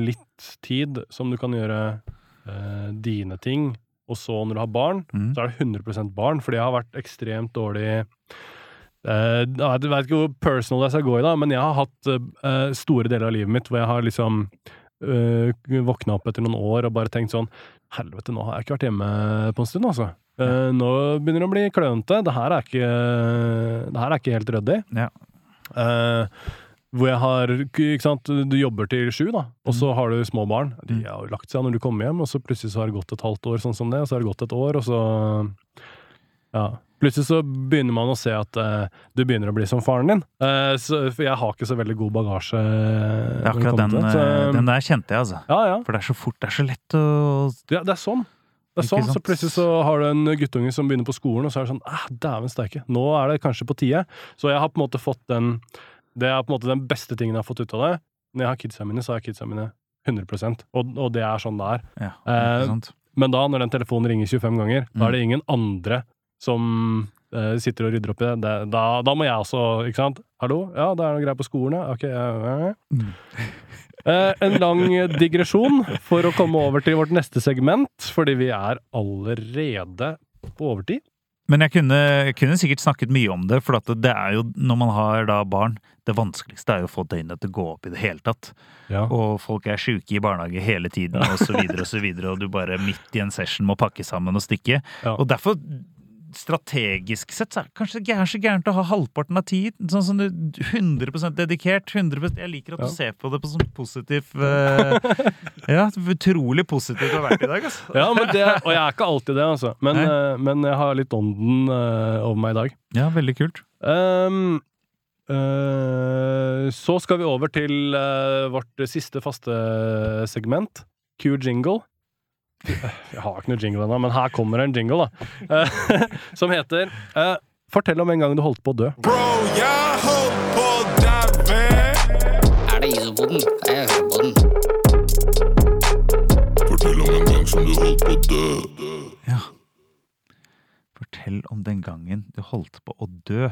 litt tid som du kan gjøre eh, dine ting, og så når du har barn, Mm. så er det 100% barn, fordi jeg har vært ekstremt dårlig Uh, Jeg vet ikke hvor personal jeg skal gå i, da, men jeg har hatt uh, store deler av livet mitt hvor jeg har liksom uh, våkna opp etter noen år og bare tenkt sånn Helvete, nå har jeg ikke vært hjemme på en stund, altså. Uh, nå begynner det å bli klønete. Det her er ikke, det her er ikke helt ryddig. Ja. Hvor jeg har Ikke sant, du jobber til sju, da, og så har du små barn. De Mm. har jo lagt seg når du kommer hjem, og så plutselig så har det gått et halvt år, sånn som det, og så har det gått et år, og så Ja. Plutselig så begynner man å se at uh, du begynner å bli som faren din. Uh, så, for jeg har ikke så veldig god bagasje. Akkurat den, til så, eh, den der kjente jeg, altså. Ja, ja. For det er så fort, det er så lett å Ja, det er sånn. Det er sånn, Så plutselig så har du en guttunge som begynner på skolen, og så er det sånn ah, Dæven steike, nå er det kanskje på tide. Så jeg har på en måte fått den Det er på en måte den beste tingen jeg har fått ut av det. Når jeg har kidsa mine, så har jeg kidsa mine 100 og, og det er sånn det er. Ja, Eh? Men da, når den telefonen ringer 25 ganger, da Mm. er det ingen andre som eh, sitter og rydder opp i det. det da, da må jeg også, ikke sant? Hallo? Ja, det er noe greier på skolen, ja. Ok. ja. Mm. Eh, en lang digresjon for å komme over til vårt neste segment, fordi vi er allerede på overtid. Men jeg kunne, jeg kunne sikkert snakket mye om det, for at det er jo, når man har da barn, det vanskeligste er jo å få døgnet til å gå opp i det hele tatt. Ja. Og folk er sjuke i barnehage hele tiden, og så videre og så videre, og du bare midt i en session må pakke sammen og stikke. Ja. Og derfor, strategisk sett, så er det kanskje ikke er så gærent å ha halvparten av tid, sånn som du 100% dedikert. 100 Jeg liker at Ja. du ser på det på sånn positiv uh, Ja, utrolig positivt å har vært i dag, altså. Ja, men det, og jeg er ikke alltid det, altså. Men, eh, men jeg har litt ånden uh, over meg i dag. Ja, veldig kult. Um, så skal vi over til vårt siste faste segment, Q-jingle. Jeg har ikke noe jingle ennå, men her kommer en jingle, da. Eh, som heter eh, Fortell om en gang du holdt på å dø. Bro, jeg holdt på å daue. Er det isopoden? Er isopoden. Fortell om en gang som du holdt på å dø. Ja. Fortell om den gangen du holdt på å dø.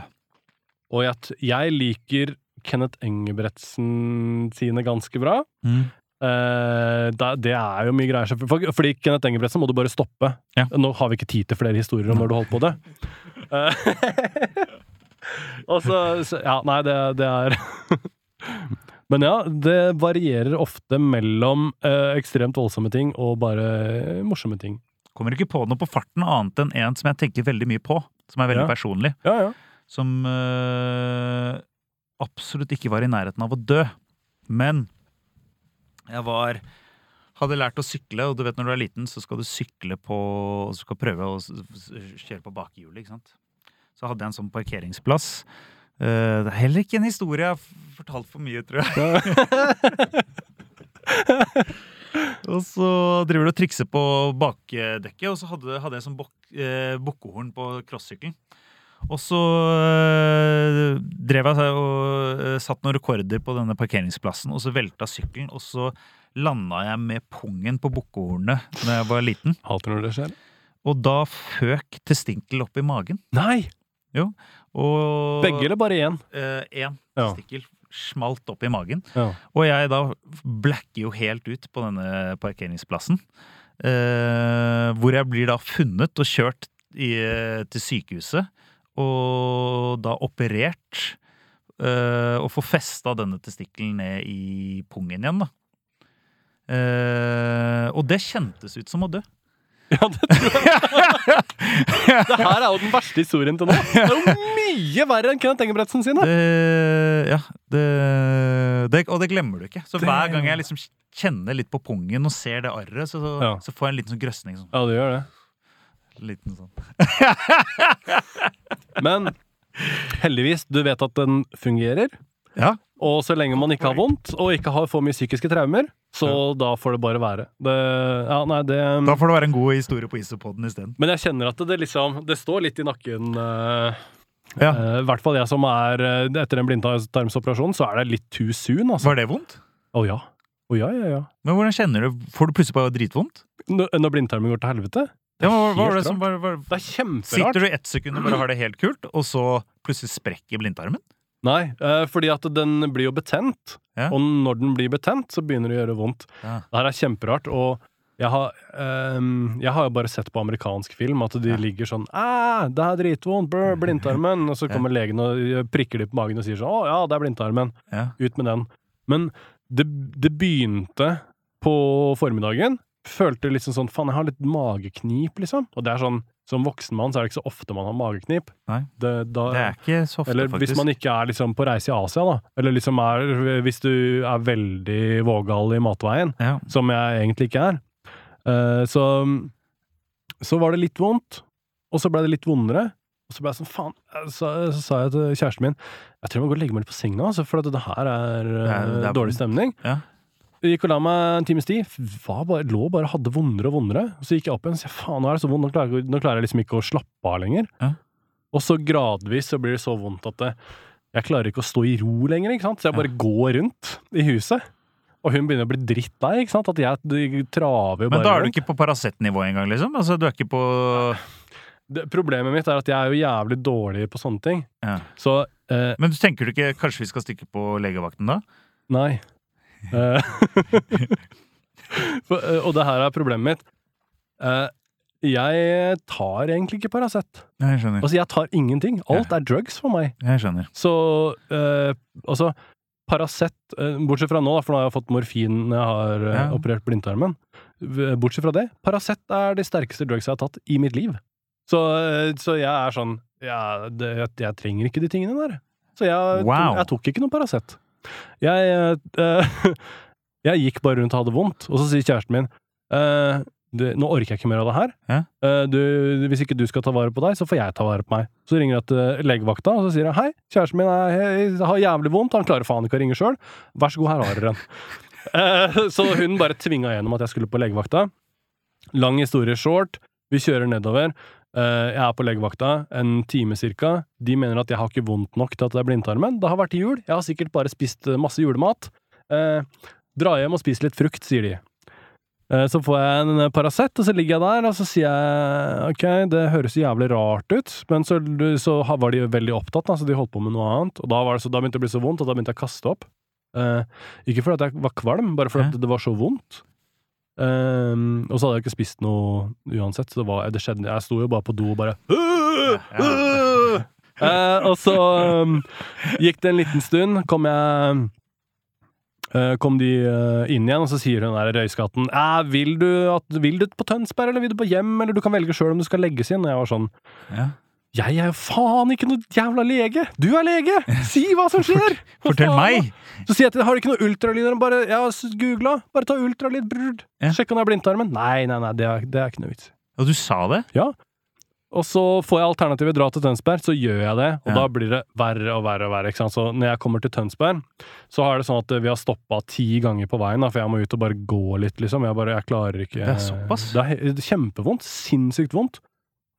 Og jeg, jeg liker Kenneth Engebretsen sine ganske bra. Mm. Eh, det er jo mye greier. For, fordi Kenneth Engebretsen må du bare stoppe. Ja. Nå har vi ikke tid til flere historier om når du holdt på det. Eh, og så, Ja, nei, det, det er Men ja, det varierer ofte mellom uh, ekstremt voldsomme ting og bare morsomme ting. Kommer ikke på noe på farten annet enn en som jeg tenker veldig mye på. Som er veldig Ja. personlig. Ja, ja. Som absolutt ikke var i nærheten av å dø. Men jeg var hadde lært å sykle, og du vet når du er liten, så skal du sykle på og skal prøve å kjøre på bakhjulet, ikke sant. Så hadde jeg en sånn parkeringsplass. Uh, det er heller ikke en historie jeg har fortalt for mye, tror jeg. og så driver du og trikser på bakdekket, og så hadde, hadde jeg sånn bok, eh, bukkehorn på crossykkelen. Og så øh, drev jeg og øh, satt noen rekorder på denne parkeringsplassen, og så velta sykkelen, og så landa jeg med pungen på bukkehornet da jeg var liten. Hater når det skjer. Og da føk testikkel opp i magen. Nei! Og Begge eller bare én? Én Ja. testikkel smalt opp i magen. Ja. Og jeg da blacker jo helt ut på denne parkeringsplassen. Eh, hvor jeg blir da funnet og kjørt i, til sykehuset. Og da operert. Uh, og få festa denne testikkelen ned i pungen igjen, da. Uh, og det kjentes ut som å dø. Ja, det tror jeg. det her er jo den verste historien til nå. Det er jo mye verre enn Kenneth Engebretsen sine. Det, ja, det, det, og det glemmer du ikke. Så hver gang jeg liksom kjenner litt på pungen og ser det arret, så, Ja. så får jeg en liten sånn grøsning. Sånn. Ja, det gjør det. Liten sånn. Men heldigvis, du vet at den fungerer. Ja. Og så lenge man ikke har vondt, og ikke har for mye psykiske traumer, så da får det bare være. Det, ja, nei, det Da får det være en god historie på Isopoden isteden. Men jeg kjenner at det liksom Det står litt i nakken. eh, Ja. uh, I hvert fall jeg som er eh, Etter en blindtarmsoperasjon, så er det litt too soon, altså. Var det vondt? Å ja. Oh, ja, ja, ja. Men hvordan kjenner du Får du plutselig bare dritvondt? Når, når blindtarmen går til helvete? Ja, hva, hva det som var, var, Det er kjemperart. Sitter du ett sekund og bare har det helt kult, og så plutselig sprekker blindtarmen? Nei, eh, fordi at den blir jo betent. Ja. Og når den blir betent, så begynner det å gjøre vondt. Ja. Det her er kjemperart. Og jeg har, um, jeg har jo bare sett på amerikansk film at de Ja. ligger sånn Æ, det er dritvondt, brr, blindtarmen. Og så kommer legen og eh, prikker de på magen og sier sånn Å ja, det er blindtarmen. Ut med den. Men det, det begynte på formiddagen. Følte liksom sånn Faen, jeg har litt mageknip, liksom. Og det er sånn Som voksen mann så er det ikke så ofte man har mageknip. Det, da, Det er ikke så ofte, eller faktisk. hvis man ikke er liksom på reise i Asia, da. Eller liksom er Hvis du er veldig vågal i matveien, ja. som jeg egentlig ikke er. Uh, så Så var det litt vondt, og så ble det litt vondere. Og så ble jeg sånn, faen eh, Så, så sa jeg til kjæresten min Jeg tror jeg må gå og legge meg litt på senga, altså, for at det her er, eh, Det er- det er dårlig stemning. Ja. Jeg gikk og la meg en times tid. Bare, lå bare og hadde vondere og vondere. Så gikk jeg opp igjen og sa faen, nå er det så vondt, nå klarer, nå klarer jeg liksom ikke å slappe av lenger. Ja. Og så gradvis så blir det så vondt at det, jeg klarer ikke å stå i ro lenger, ikke sant. Så jeg bare går rundt i huset. Og hun begynner å bli dritt lei, ikke sant. At jeg traver jo bare Men da er du ikke på Paracet-nivå engang, liksom? Altså, du er ikke på Det, problemet mitt er at jeg er jo jævlig dårlig på sånne ting. ja. Så eh, Men du tenker du ikke kanskje vi skal stikke på legevakten da? nei. Eh, For, eh, og det her er problemet mitt. Eh, jeg tar egentlig ikke Paracet. Jeg skjønner. Altså, jeg tar ingenting. Alt er drugs for meg. Jeg skjønner. Så uh, altså Paracet, uh, bortsett fra nå, da, for nå har jeg fått morfin når jeg har uh, Ja. operert blindtarmen. Bortsett fra det, Paracet er de sterkeste drugs jeg har tatt i mitt liv. Så, så jeg er sånn ja, det, jeg, jeg trenger ikke de tingene der. Så jeg, Wow. jeg tok ikke noe Paracet. Jeg, eh, jeg gikk bare rundt og hadde vondt, og så sier kjæresten min eh, du, nå orker jeg ikke mer av det her. Ja. Eh, du, hvis ikke du skal ta vare på deg, så får jeg ta vare på meg. Så ringer jeg til legevakta, og så sier jeg hei, kjæresten min er, jeg har jævlig vondt, han klarer faen ikke å ringe sjøl. Vær så god, her har dere den. Eh, så hun bare tvinga gjennom at jeg skulle på legevakta. Lang historie short. Vi kjører nedover. Eh, jeg er på legevakta en time cirka. De mener at jeg har ikke vondt nok til at det er blindtarmen. Det har vært jul. Jeg har sikkert bare spist eh, masse julemat. Eh, dra hjem og spis litt frukt, sier de. Eh, Så får jeg en Paracet, og så ligger jeg der, og så sier jeg ok, det høres jævlig rart ut, men så, så var de veldig opptatt, da, så de holdt på med noe annet. Og da, var det så, da begynte det å bli så vondt, og da begynte jeg å kaste opp. Eh, ikke fordi jeg var kvalm, bare fordi det var så vondt. Eh, og så hadde jeg ikke spist noe uansett, så det, var, det skjedde Jeg sto jo bare på do og bare Eh, Og så um, gikk det en liten stund, kom jeg eh, kom de eh, inn igjen, og så sier hun der røyskatten vil, du at, 'Vil du på Tønsberg, eller vil du på hjem, eller du kan velge sjøl om du skal legges inn?' Og jeg var sånn Ja. Jeg er jo faen ikke noe jævla lege! Du er lege! Si hva som skjer! Hva Fortell faen, meg! Så sier jeg til har du ikke noe ultralyd? Bare, jeg har googla. Bare ta ultralyd. Brrr. Ja. Sjekk om det er blindtarmen. Nei, nei, nei, det er, det er ikke noe vits. Og du sa det? Ja. Og så får jeg alternativet dra til Tønsberg, så gjør jeg det. Og Ja. da blir det verre og verre og verre. ikke sant? Så når jeg kommer til Tønsberg, så er det sånn at vi har stoppa ti ganger på veien, da, for jeg må ut og bare gå litt, liksom. Jeg bare, jeg klarer ikke Det er såpass? Er det er kjempevondt. Sinnssykt vondt.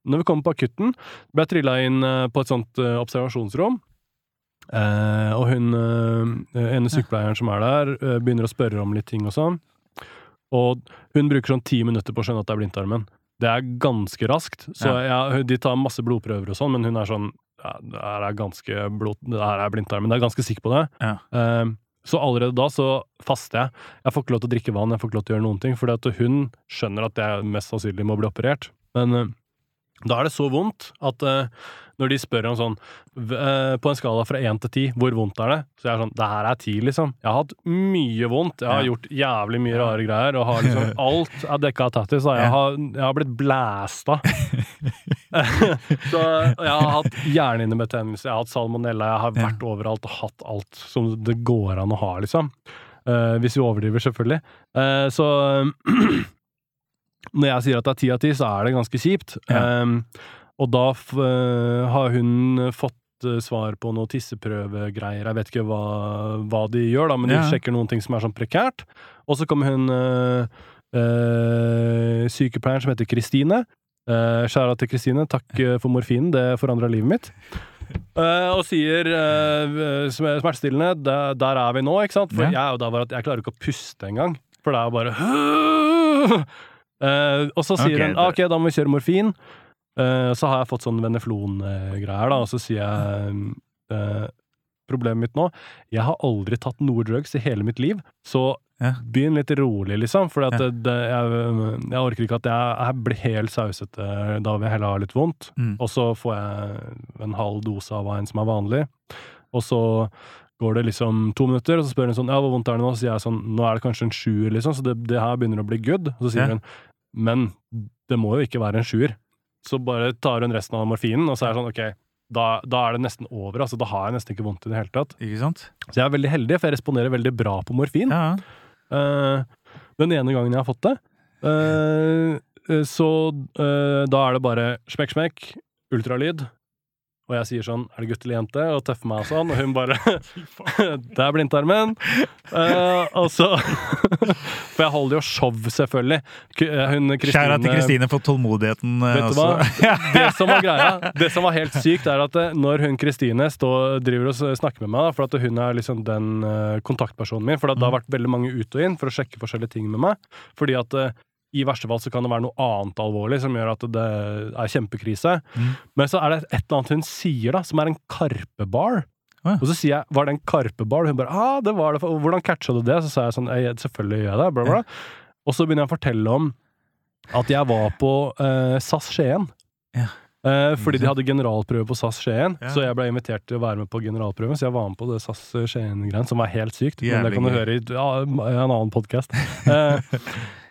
Når vi kommer på akutten, ble jeg trilla inn eh, på et sånt eh, observasjonsrom. Eh, og hun ene sykepleieren som er der, begynner å spørre om litt ting og sånn. Og hun bruker sånn ti minutter på å skjønne at det er blindtarmen. Det er ganske raskt. Så jeg, de tar masse blodprøver og sånn, men hun er sånn ja, Det her er ganske blod, det her er blindtarmen. Jeg er ganske sikker på det. Ja. Eh, så allerede da så faster jeg. Jeg får ikke lov til å drikke vann, jeg får ikke lov til å gjøre noen ting, fordi at hun skjønner at jeg mest sannsynlig må bli operert. Men eh, da er det så vondt at uh, når de spør om sånn eh, På en skala fra én til ti, hvor vondt er det? Så jeg er sånn Det her er ti, liksom. Jeg har hatt mye vondt. Jeg har Ja. gjort jævlig mye rare greier, og har liksom Alt er dekka av tattis. Jeg har, jeg har blitt blæsta. så jeg har hatt hjernehinnebetennelse, jeg har hatt salmonella, jeg har vært overalt og hatt alt som det går an å ha, liksom. Uh, hvis vi overdriver, selvfølgelig. Så når jeg sier at det er ti av ti, så er det ganske kjipt. Ja. Um, og da eh, har hun fått eh, svar på noe tisseprøvegreier. Jeg vet ikke hva, hva de gjør, da, men Ja. de sjekker noen ting som er sånn prekært. Og så kommer hun eh, eh, sykepleieren som heter Kristine. Uh, Skjæra til Kristine, takk for morfinen, det forandra livet mitt. Uh, og sier uh, smertestillende, der, der er vi nå, ikke sant? For Ja. jeg jeg klarer ikke å puste engang. For det er jo bare Eh, Og så sier okay, hun det- ok, da må vi kjøre morfin. Uh, så har jeg fått sånn veneflon-greier, da, og så sier jeg uh, Problemet mitt nå Jeg har aldri tatt noe drugs i hele mitt liv, så Ja. begynn litt rolig, liksom. For Ja. jeg, jeg orker ikke at jeg, jeg blir helt sausete. Da vil jeg heller ha litt vondt. Mm. Og så får jeg en halv dose av en som er vanlig. Og så går det liksom to minutter, og så spør hun sånn Ja, hvor vondt er det nå? Så sier jeg sånn Nå er det kanskje en sjuer, liksom, så det, det her begynner å bli good. Og så sier Ja. hun Men det må jo ikke være en sjuer. Så bare tar hun resten av morfinen, og så er det sånn OK, da, da er det nesten over. Altså, da har jeg nesten ikke vondt i det hele tatt. Ikke sant? Så jeg er veldig heldig, for jeg responderer veldig bra på morfin. Ja. Uh, den ene gangen jeg har fått det. Eh, så uh, da er det bare smekk, smekk, ultralyd. Og jeg sier sånn 'Er det gutt eller jente?' og tøffer meg og sånn, og hun bare 'Det er blindtarmen'. Uh, og så For jeg holder jo show, selvfølgelig. Hun, Christine, Kjære til Kristine for tålmodigheten. eh, Vet du hva? Det som var greia, det som var helt sykt, er at eh, når hun Kristine driver og snakker med meg, da, for at hun er liksom den eh, kontaktpersonen min, for det har vært veldig mange ut og inn for å sjekke forskjellige ting med meg, fordi at eh, i verste fall så kan det være noe annet alvorlig som gjør at det er kjempekrise. Mm. Men så er det et eller annet hun sier, da, som er en karpebar. Ja. Og så sier jeg 'var det en karpebar?' Og hun bare 'ah, det var det'. Hvordan catcha du det? Så sa jeg sånn 'selvfølgelig gjør jeg det', bla, bla. Og så begynner jeg å fortelle om at jeg var på uh, SAS Skien. Ja. Uh, fordi de hadde generalprøve på SAS Skien, Ja. så jeg ble invitert til å være med på generalprøven. Så jeg var med på det SAS Skien-greien, som var helt sykt. Men det kan du høre i ja, en annen podkast. Eh, eh,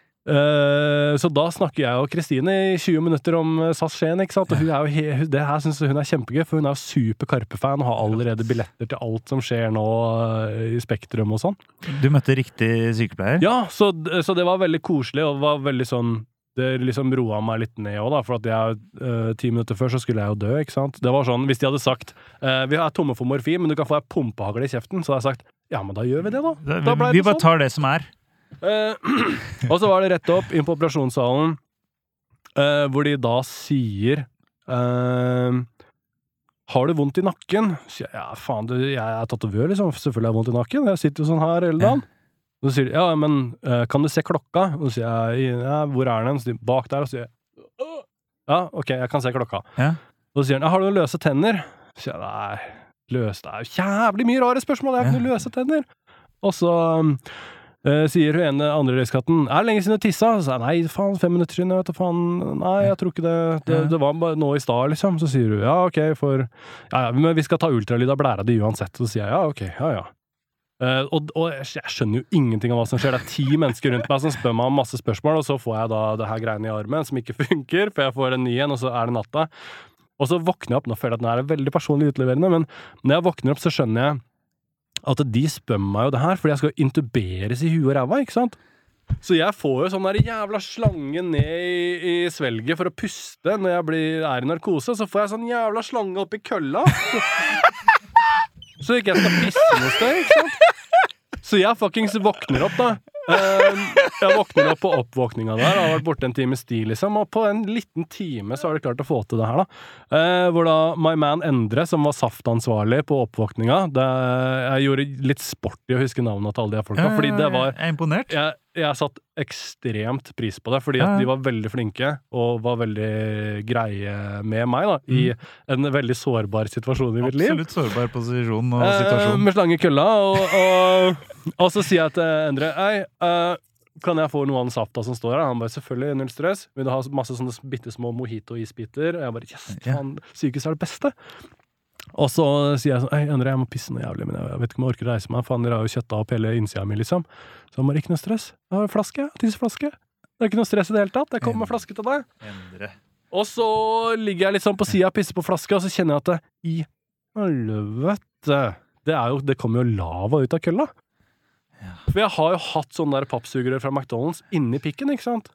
så da snakker jeg og Kristine i 20 minutter om eh, SAS Skien. ikke sant? Og hun er jo det her syns hun er kjempegøy, for hun er super Karpe-fan og har allerede billetter til alt som skjer nå eh, i Spektrum og sånn. Du møtte riktig sykepleier? Ja, så, så det var veldig koselig, og det var veldig sånn det liksom roa meg litt ned òg, da. For at jeg, eh, ti minutter før så skulle jeg jo dø, ikke sant. Det var sånn, Hvis de hadde sagt eh, vi er tomme for morfin, men du kan få ei pumpehagle i kjeften, så hadde jeg sagt ja, men da gjør vi det. Da- Da vi bare sånn. tar det som er. Eh, og så var det rett opp inn på operasjonssalen, eh, hvor de da sier eh, har du vondt i nakken? Sier jeg, ja, faen, du, jeg er tatovør, liksom. Selvfølgelig har jeg vondt i nakken. Jeg sitter jo sånn her hele dagen. Og så sier de ja, men kan du se klokka? Og så sier jeg ja, hvor er den? Så sier de, bak der. Og så sier jeg ja, ok, jeg kan se klokka. Ja. Og så sier han ja, har du løse tenner? Så sier jeg nei, løse Det er jo jævlig mye rare spørsmål, jeg har ikke Ja. noen løse tenner. Og så eh, sier hun ene andre reiskatten er det lenge siden du tissa? Så jeg nei, faen, fem minutter siden, jeg vet du, faen. Nei, jeg tror ikke det. Det, det var bare nå i stad, liksom. Så sier hun ja, ok, for Ja, ja, men vi skal ta ultralyd av blæra di uansett. Så sier jeg ja, ok, ja, ja. Uh, og, og jeg skjønner jo ingenting av hva som skjer. Det er ti mennesker rundt meg som spør meg om masse spørsmål, og så får jeg da det her greiene i armen som ikke funker, for jeg får en ny en, og så er det natta. Og så våkner jeg opp, nå føler jeg at den er veldig personlig utleverende, men når jeg våkner opp, så skjønner jeg at de spør meg jo det her, fordi jeg skal intuberes i huet og ræva, ikke sant? Så jeg får jo sånn der jævla slange ned i, i svelget for å puste når jeg blir, er i narkose. Så får jeg sånn jævla slange oppi kølla. Så ikke jeg skal pisse noe sted, ikke sant? Så jeg fuckings våkner opp, da. Eh, jeg våkner opp på oppvåkninga der. Har vært borte en times tid, liksom. Og på en liten time så har de klart å få til det her, da. Eh, hvor da My Man Endre, som var saftansvarlig på oppvåkninga det, Jeg gjorde litt sport i å huske navnet til alle de folka, fordi det var Jeg er imponert. jeg, jeg satt ekstremt pris på det, fordi at de var veldig flinke og var veldig greie med meg da, i en veldig sårbar situasjon i mitt liv. Mm. Absolutt sårbar posisjon og Eh, med slange i kølla, og, og, og så sier jeg til Endre Hei, eh, kan jeg få noe av den safta som står her? Han bare selvfølgelig, null stress. Vil du ha masse sånne bitte små mojito-isbiter? Og jeg bare yes, faen, sykehus er det beste. Og så sier jeg sånn Hei, Endre, jeg må pisse noe jævlig, men jeg vet ikke om jeg orker å reise meg. Faen, dere har jo kjøtta opp hele innsida mi, liksom. Så han bare ikke noe stress. Jeg har en flaske. Tisseflaske. Det er ikke noe stress i det hele tatt. Jeg kommer med flaske til deg. Endre. Og så ligger jeg litt sånn på sida og pisser på flaska, og så kjenner jeg at det, i helvete Det, jo, det kommer jo lava ut av kølla. For jeg har jo hatt sånne der pappsugere fra McDonald's inni pikken, ikke sant?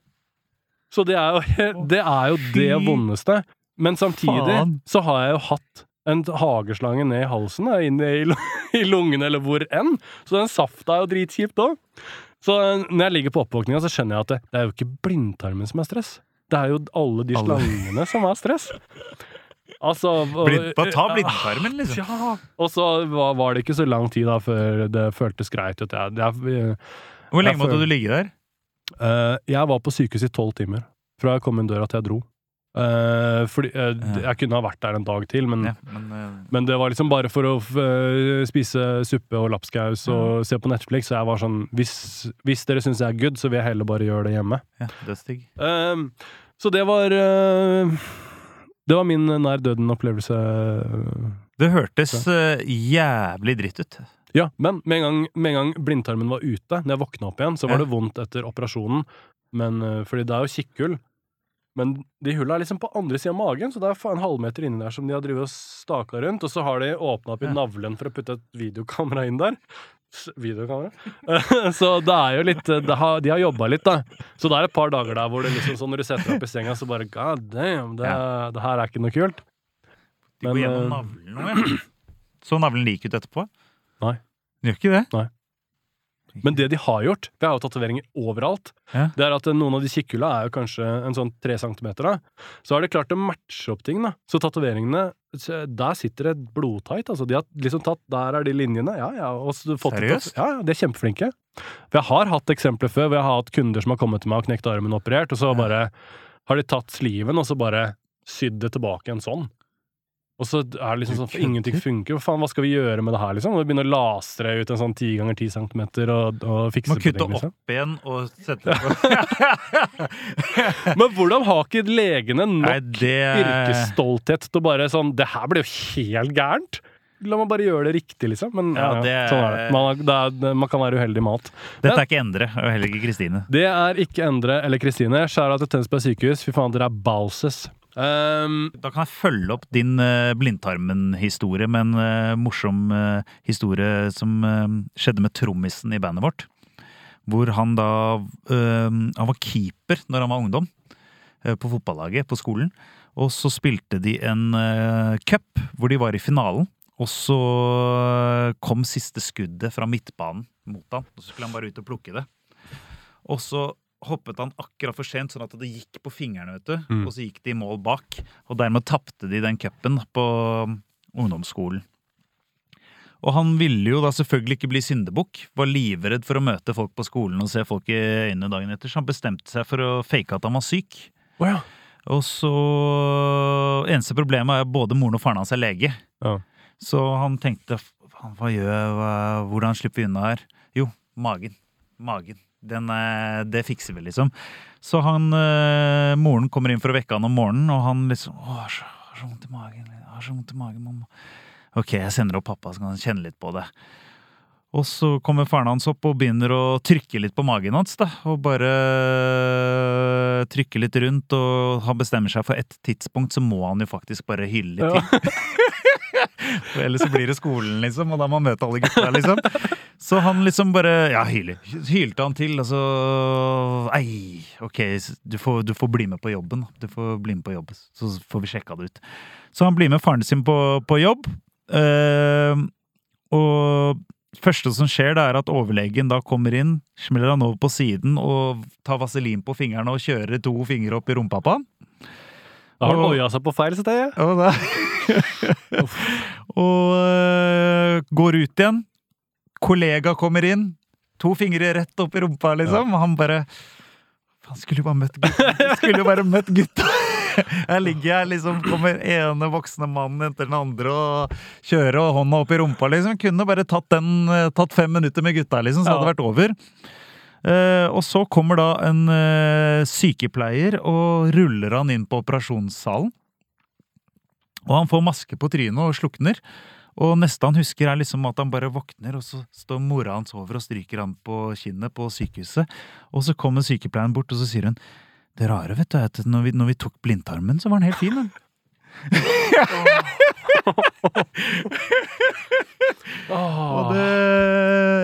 Så det er jo det, er jo det vondeste. Men samtidig så har jeg jo hatt en hageslange ned i halsen, inn i, i lungene eller hvor enn. Så den safta er jo dritkjipt òg. Så eh, når jeg ligger på oppvåkninga, så skjønner jeg at det, det er jo ikke blindtarmen som er stress. Det er jo alle de Alle. slangene som er stress. Altså Blind, bare ta blindtarmen, liksom. Ja. Og så var, var det ikke så lang tid da før det føltes greit. At jeg, jeg, Hvor lenge jeg måtte du ligge der? eh, jeg var på sykehuset i tolv timer fra jeg kom inn døra til jeg dro. Eh, fordi uh, Ja. Jeg kunne ha vært der en dag til, men, Ja, men, uh, men det var liksom bare for å spise suppe og lapskaus og se på Netflix. Så jeg var sånn Hvis, hvis dere syns jeg er good, så vil jeg heller bare gjøre det hjemme. ja, det Ehm, så det var Det var min nær døden-opplevelse. Det hørtes jævlig dritt ut. Ja, men med en, gang, med en gang blindtarmen var ute, når jeg våkna opp igjen, så var det vondt etter operasjonen. Men, fordi det er jo kikkhull. Men de hulla er liksom på andre sida av magen, så det er en halvmeter inni der som de har drevet og staka rundt. Og så har de åpna opp i navlen for å putte et videokamera inn der. Videokamera? så det er jo litt eh, har, De har jobba litt, da. Så det er et par dager der hvor det liksom sånn når du setter deg opp i senga, så bare God damn, det, det her er ikke noe kult. De går gjennom eh, navlen nå, ja. Så navlen lik ut etterpå? Nei. Den gjør ikke det? Men det de har gjort, vi har jo tatoveringer overalt, Ja. det er at noen av de kikkhulla er jo kanskje en sånn tre centimeter, da. Så har de klart å matche opp ting, da. Så tatoveringene, der sitter det blodtight, altså. De har liksom tatt Der er de linjene, ja ja. Og fått det Seriøst? Ja, ja, de er kjempeflinke. For jeg har hatt eksempler før hvor jeg har hatt kunder som har kommet til meg og knekt armen og operert, og så bare har de tatt sliven og så bare sydd det tilbake en sånn. Og så er det liksom sånn, for ingenting funker. Hva faen, hva skal vi gjøre med det her, liksom? Og begynne å lastre ut en sånn 10 ganger 10 centimeter og, og fikse Må på kutte ting, liksom. opp igjen og sette det på Men hvordan har ikke legene nok Nei, det yrkesstolthet til å bare sånn Det her blir jo helt gærent! La meg bare gjøre det riktig, liksom. Men ja, Ja, det- sånn er det. Man, det er, man kan være uheldig med mat. Dette er ikke Endre, og heller ikke Kristine. Det er ikke Endre eller Kristine. Skjæra til Tønsberg sykehus. Fy faen, dere er balses. Um, Da kan jeg følge opp din uh, blindtarmen-historie med en uh, morsom uh, historie som skjedde med trommisen i bandet vårt. Hvor han da eh, Han var keeper når han var ungdom, på fotballaget på skolen. Og så spilte de en cup hvor de var i finalen. Og så kom siste skuddet fra midtbanen mot han. Og så skulle han bare ut og plukke det. Og så hoppet han akkurat for sent, sånn at det gikk på fingrene, vet du. Mm. Og så gikk de i mål bak. Og dermed tapte de den cupen på ungdomsskolen. Og han ville jo da selvfølgelig ikke bli syndebukk. Var livredd for å møte folk på skolen og se folk i øynene dagen etter, så han bestemte seg for å fake at han var syk. Ja. Og så Eneste problemet er at både moren og faren hans er lege. Ja. Så han tenkte hva gjør jeg, hvordan slipper vi unna her? Jo, magen. Magen. Den, eh, det fikser vi, liksom. Så han eh, Moren kommer inn for å vekke han om morgenen, og han liksom Å, har så, har så vondt i magen. Jeg har så vondt i magen, mamma. Ok, jeg sender opp pappa, så kan han kjenne litt på det. Og så kommer faren hans opp og begynner å trykke litt på magen hans. da, Og bare trykke litt rundt, og han bestemmer seg for et tidspunkt, så må han jo faktisk bare hyle litt Ja. For ellers så blir det skolen, liksom, og da må han møte alle gutta, liksom. Så han liksom bare Ja, hyler. Hylte han til, og så Ei, ok, du får, du får bli med på jobben. Du får bli med på jobb, så får vi sjekka det ut. Så han blir med faren sin på, på jobb. eh, og første som skjer, det er at overlegen da kommer inn, smeller han over på siden og tar vaselin på fingrene og kjører to fingre opp i rumpa på han. Da har han oia seg på feil sted. Og, da, og øh, går ut igjen. Kollega kommer inn. To fingre rett opp i rumpa, liksom. Og han bare Han skulle jo bare møtt gutta. Skulle jo bare møtt gutta. Her ligger jeg, liksom, kommer ene voksne mannen etter den andre og kjører og hånda opp i rumpa, liksom. Kunne bare tatt, den, øh, tatt fem minutter med gutta, liksom, så hadde det vært over. Eh, og så kommer da en eh, sykepleier og ruller han inn på operasjonssalen. Og han får maske på trynet og slukner. Og neste han husker, er liksom at han bare våkner, og så står mora hans over og stryker han på kinnet på sykehuset. Og så kommer sykepleieren bort, og så sier hun Det rare, vet du, er at når vi, når vi tok blindtarmen, så var den helt fin, den. Og det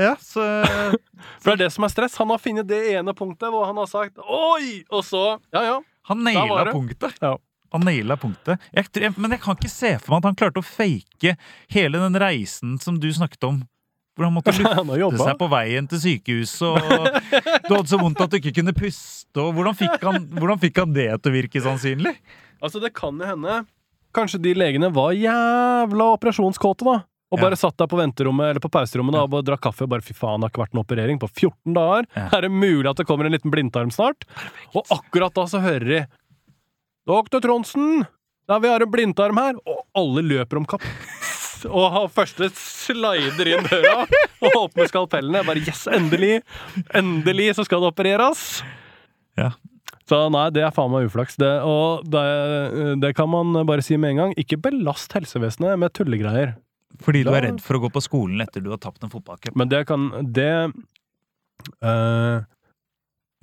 Ja, så For det er det som er stress. Han har funnet det ene punktet hvor han har sagt 'oi', og så Ja, ja. Han naila punktet. Ja. Han naila punktet. Jeg, jeg, men jeg kan ikke se for meg at han klarte å fake hele den reisen som du snakket om. Hvor han måtte lufte seg på veien til sykehuset, og du hadde så vondt at du ikke kunne puste. Og hvordan, fikk han, hvordan fikk han det til å virke sannsynlig? Altså, det kan jo hende Kanskje de legene var jævla operasjonskåte, da. Og Ja. bare satt der på venterommet eller på pauserommet da, og bare drakk kaffe og bare fy faen, det har ikke vært en operering på 14 dager. Ja. Er det mulig at det kommer en liten blindtarm snart? Og akkurat da så hører de Doktor Trondsen! Ja, vi har en blindtarm her! Og alle løper om kapp. Og første slider inn døra og åpner skalpellene. Bare yes, endelig! Endelig så skal det opereres! Ja. Så nei, det er faen meg uflaks. Det, og det, det kan man bare si med en gang. Ikke belast helsevesenet med tullegreier. Fordi du er redd for å gå på skolen etter du har tapt en fotballcup. Men det kan Det eh,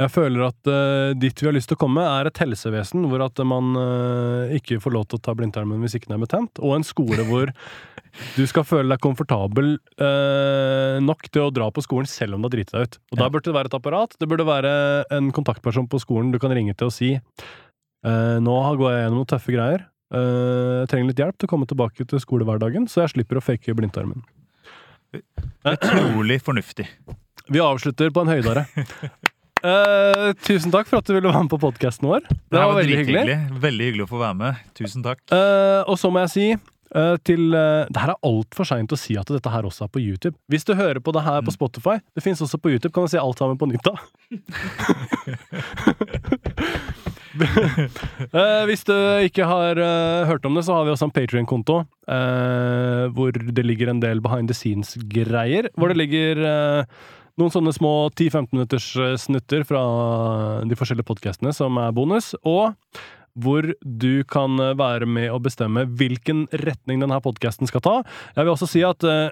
Jeg føler at uh, dit vi har lyst til å komme, er et helsevesen hvor at man uh, ikke får lov til å ta blindtarmen hvis ikke den er betent, og en skole hvor du skal føle deg komfortabel uh, nok til å dra på skolen selv om du har driti deg ut. Og Ja. Da burde det være et apparat. Det burde være en kontaktperson på skolen du kan ringe til og si Nå går jeg gjennom noen tøffe greier. Jeg trenger litt hjelp til å komme tilbake til skolehverdagen, så jeg slipper å fake blindtarmen. Utrolig fornuftig. Vi avslutter på en høydere. Eh, tusen takk for at du ville være med på podkasten vår. Det var, veldig hyggelig. Veldig hyggelig å få være med. Tusen takk. Uh, og så må jeg si eh, til Det her er altfor seint å si at dette her også er på YouTube. Hvis du hører på det her på Spotify, det fins også på YouTube, kan du si alt sammen på nytt da. Hvis du ikke har hørt om det, så har vi også en Patrion-konto hvor det ligger en del behind the scenes-greier. Hvor det ligger noen sånne små 10-15 minutters eh, snutter fra de forskjellige podkastene som er bonus. Og hvor du kan eh, være med å bestemme hvilken retning denne podkasten skal ta. Jeg vil også si at eh,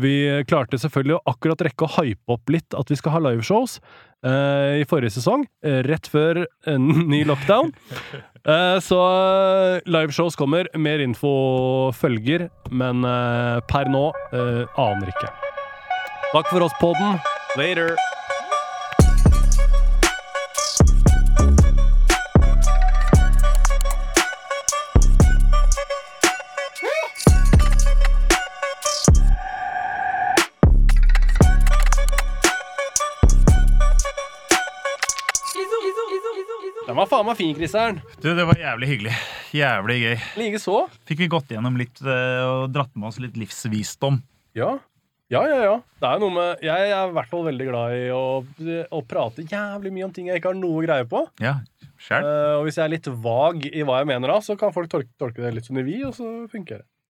vi klarte selvfølgelig å akkurat rekke å hype opp litt at vi skal ha liveshows uh, i forrige sesong, Uh, rett før ny lockdown. Så liveshows kommer, mer info følger, men per nå aner ikke. Takk for oss, podden. Later. Den var faen faen meg fin, Christer'n. Du, det var jævlig hyggelig. Jævlig gøy. Likeså. Fikk vi gått gjennom litt eh, og dratt med oss litt livsvisdom. Ja. Ja, ja, ja. Det er noe med Jeg er i hvert fall veldig glad i å, å prate jævlig mye om ting jeg ikke har noe greie på. Ja, selv. Eh, og hvis jeg er litt vag i hva jeg mener da, så kan folk tolke, tolke det litt som de vil, og så funker det.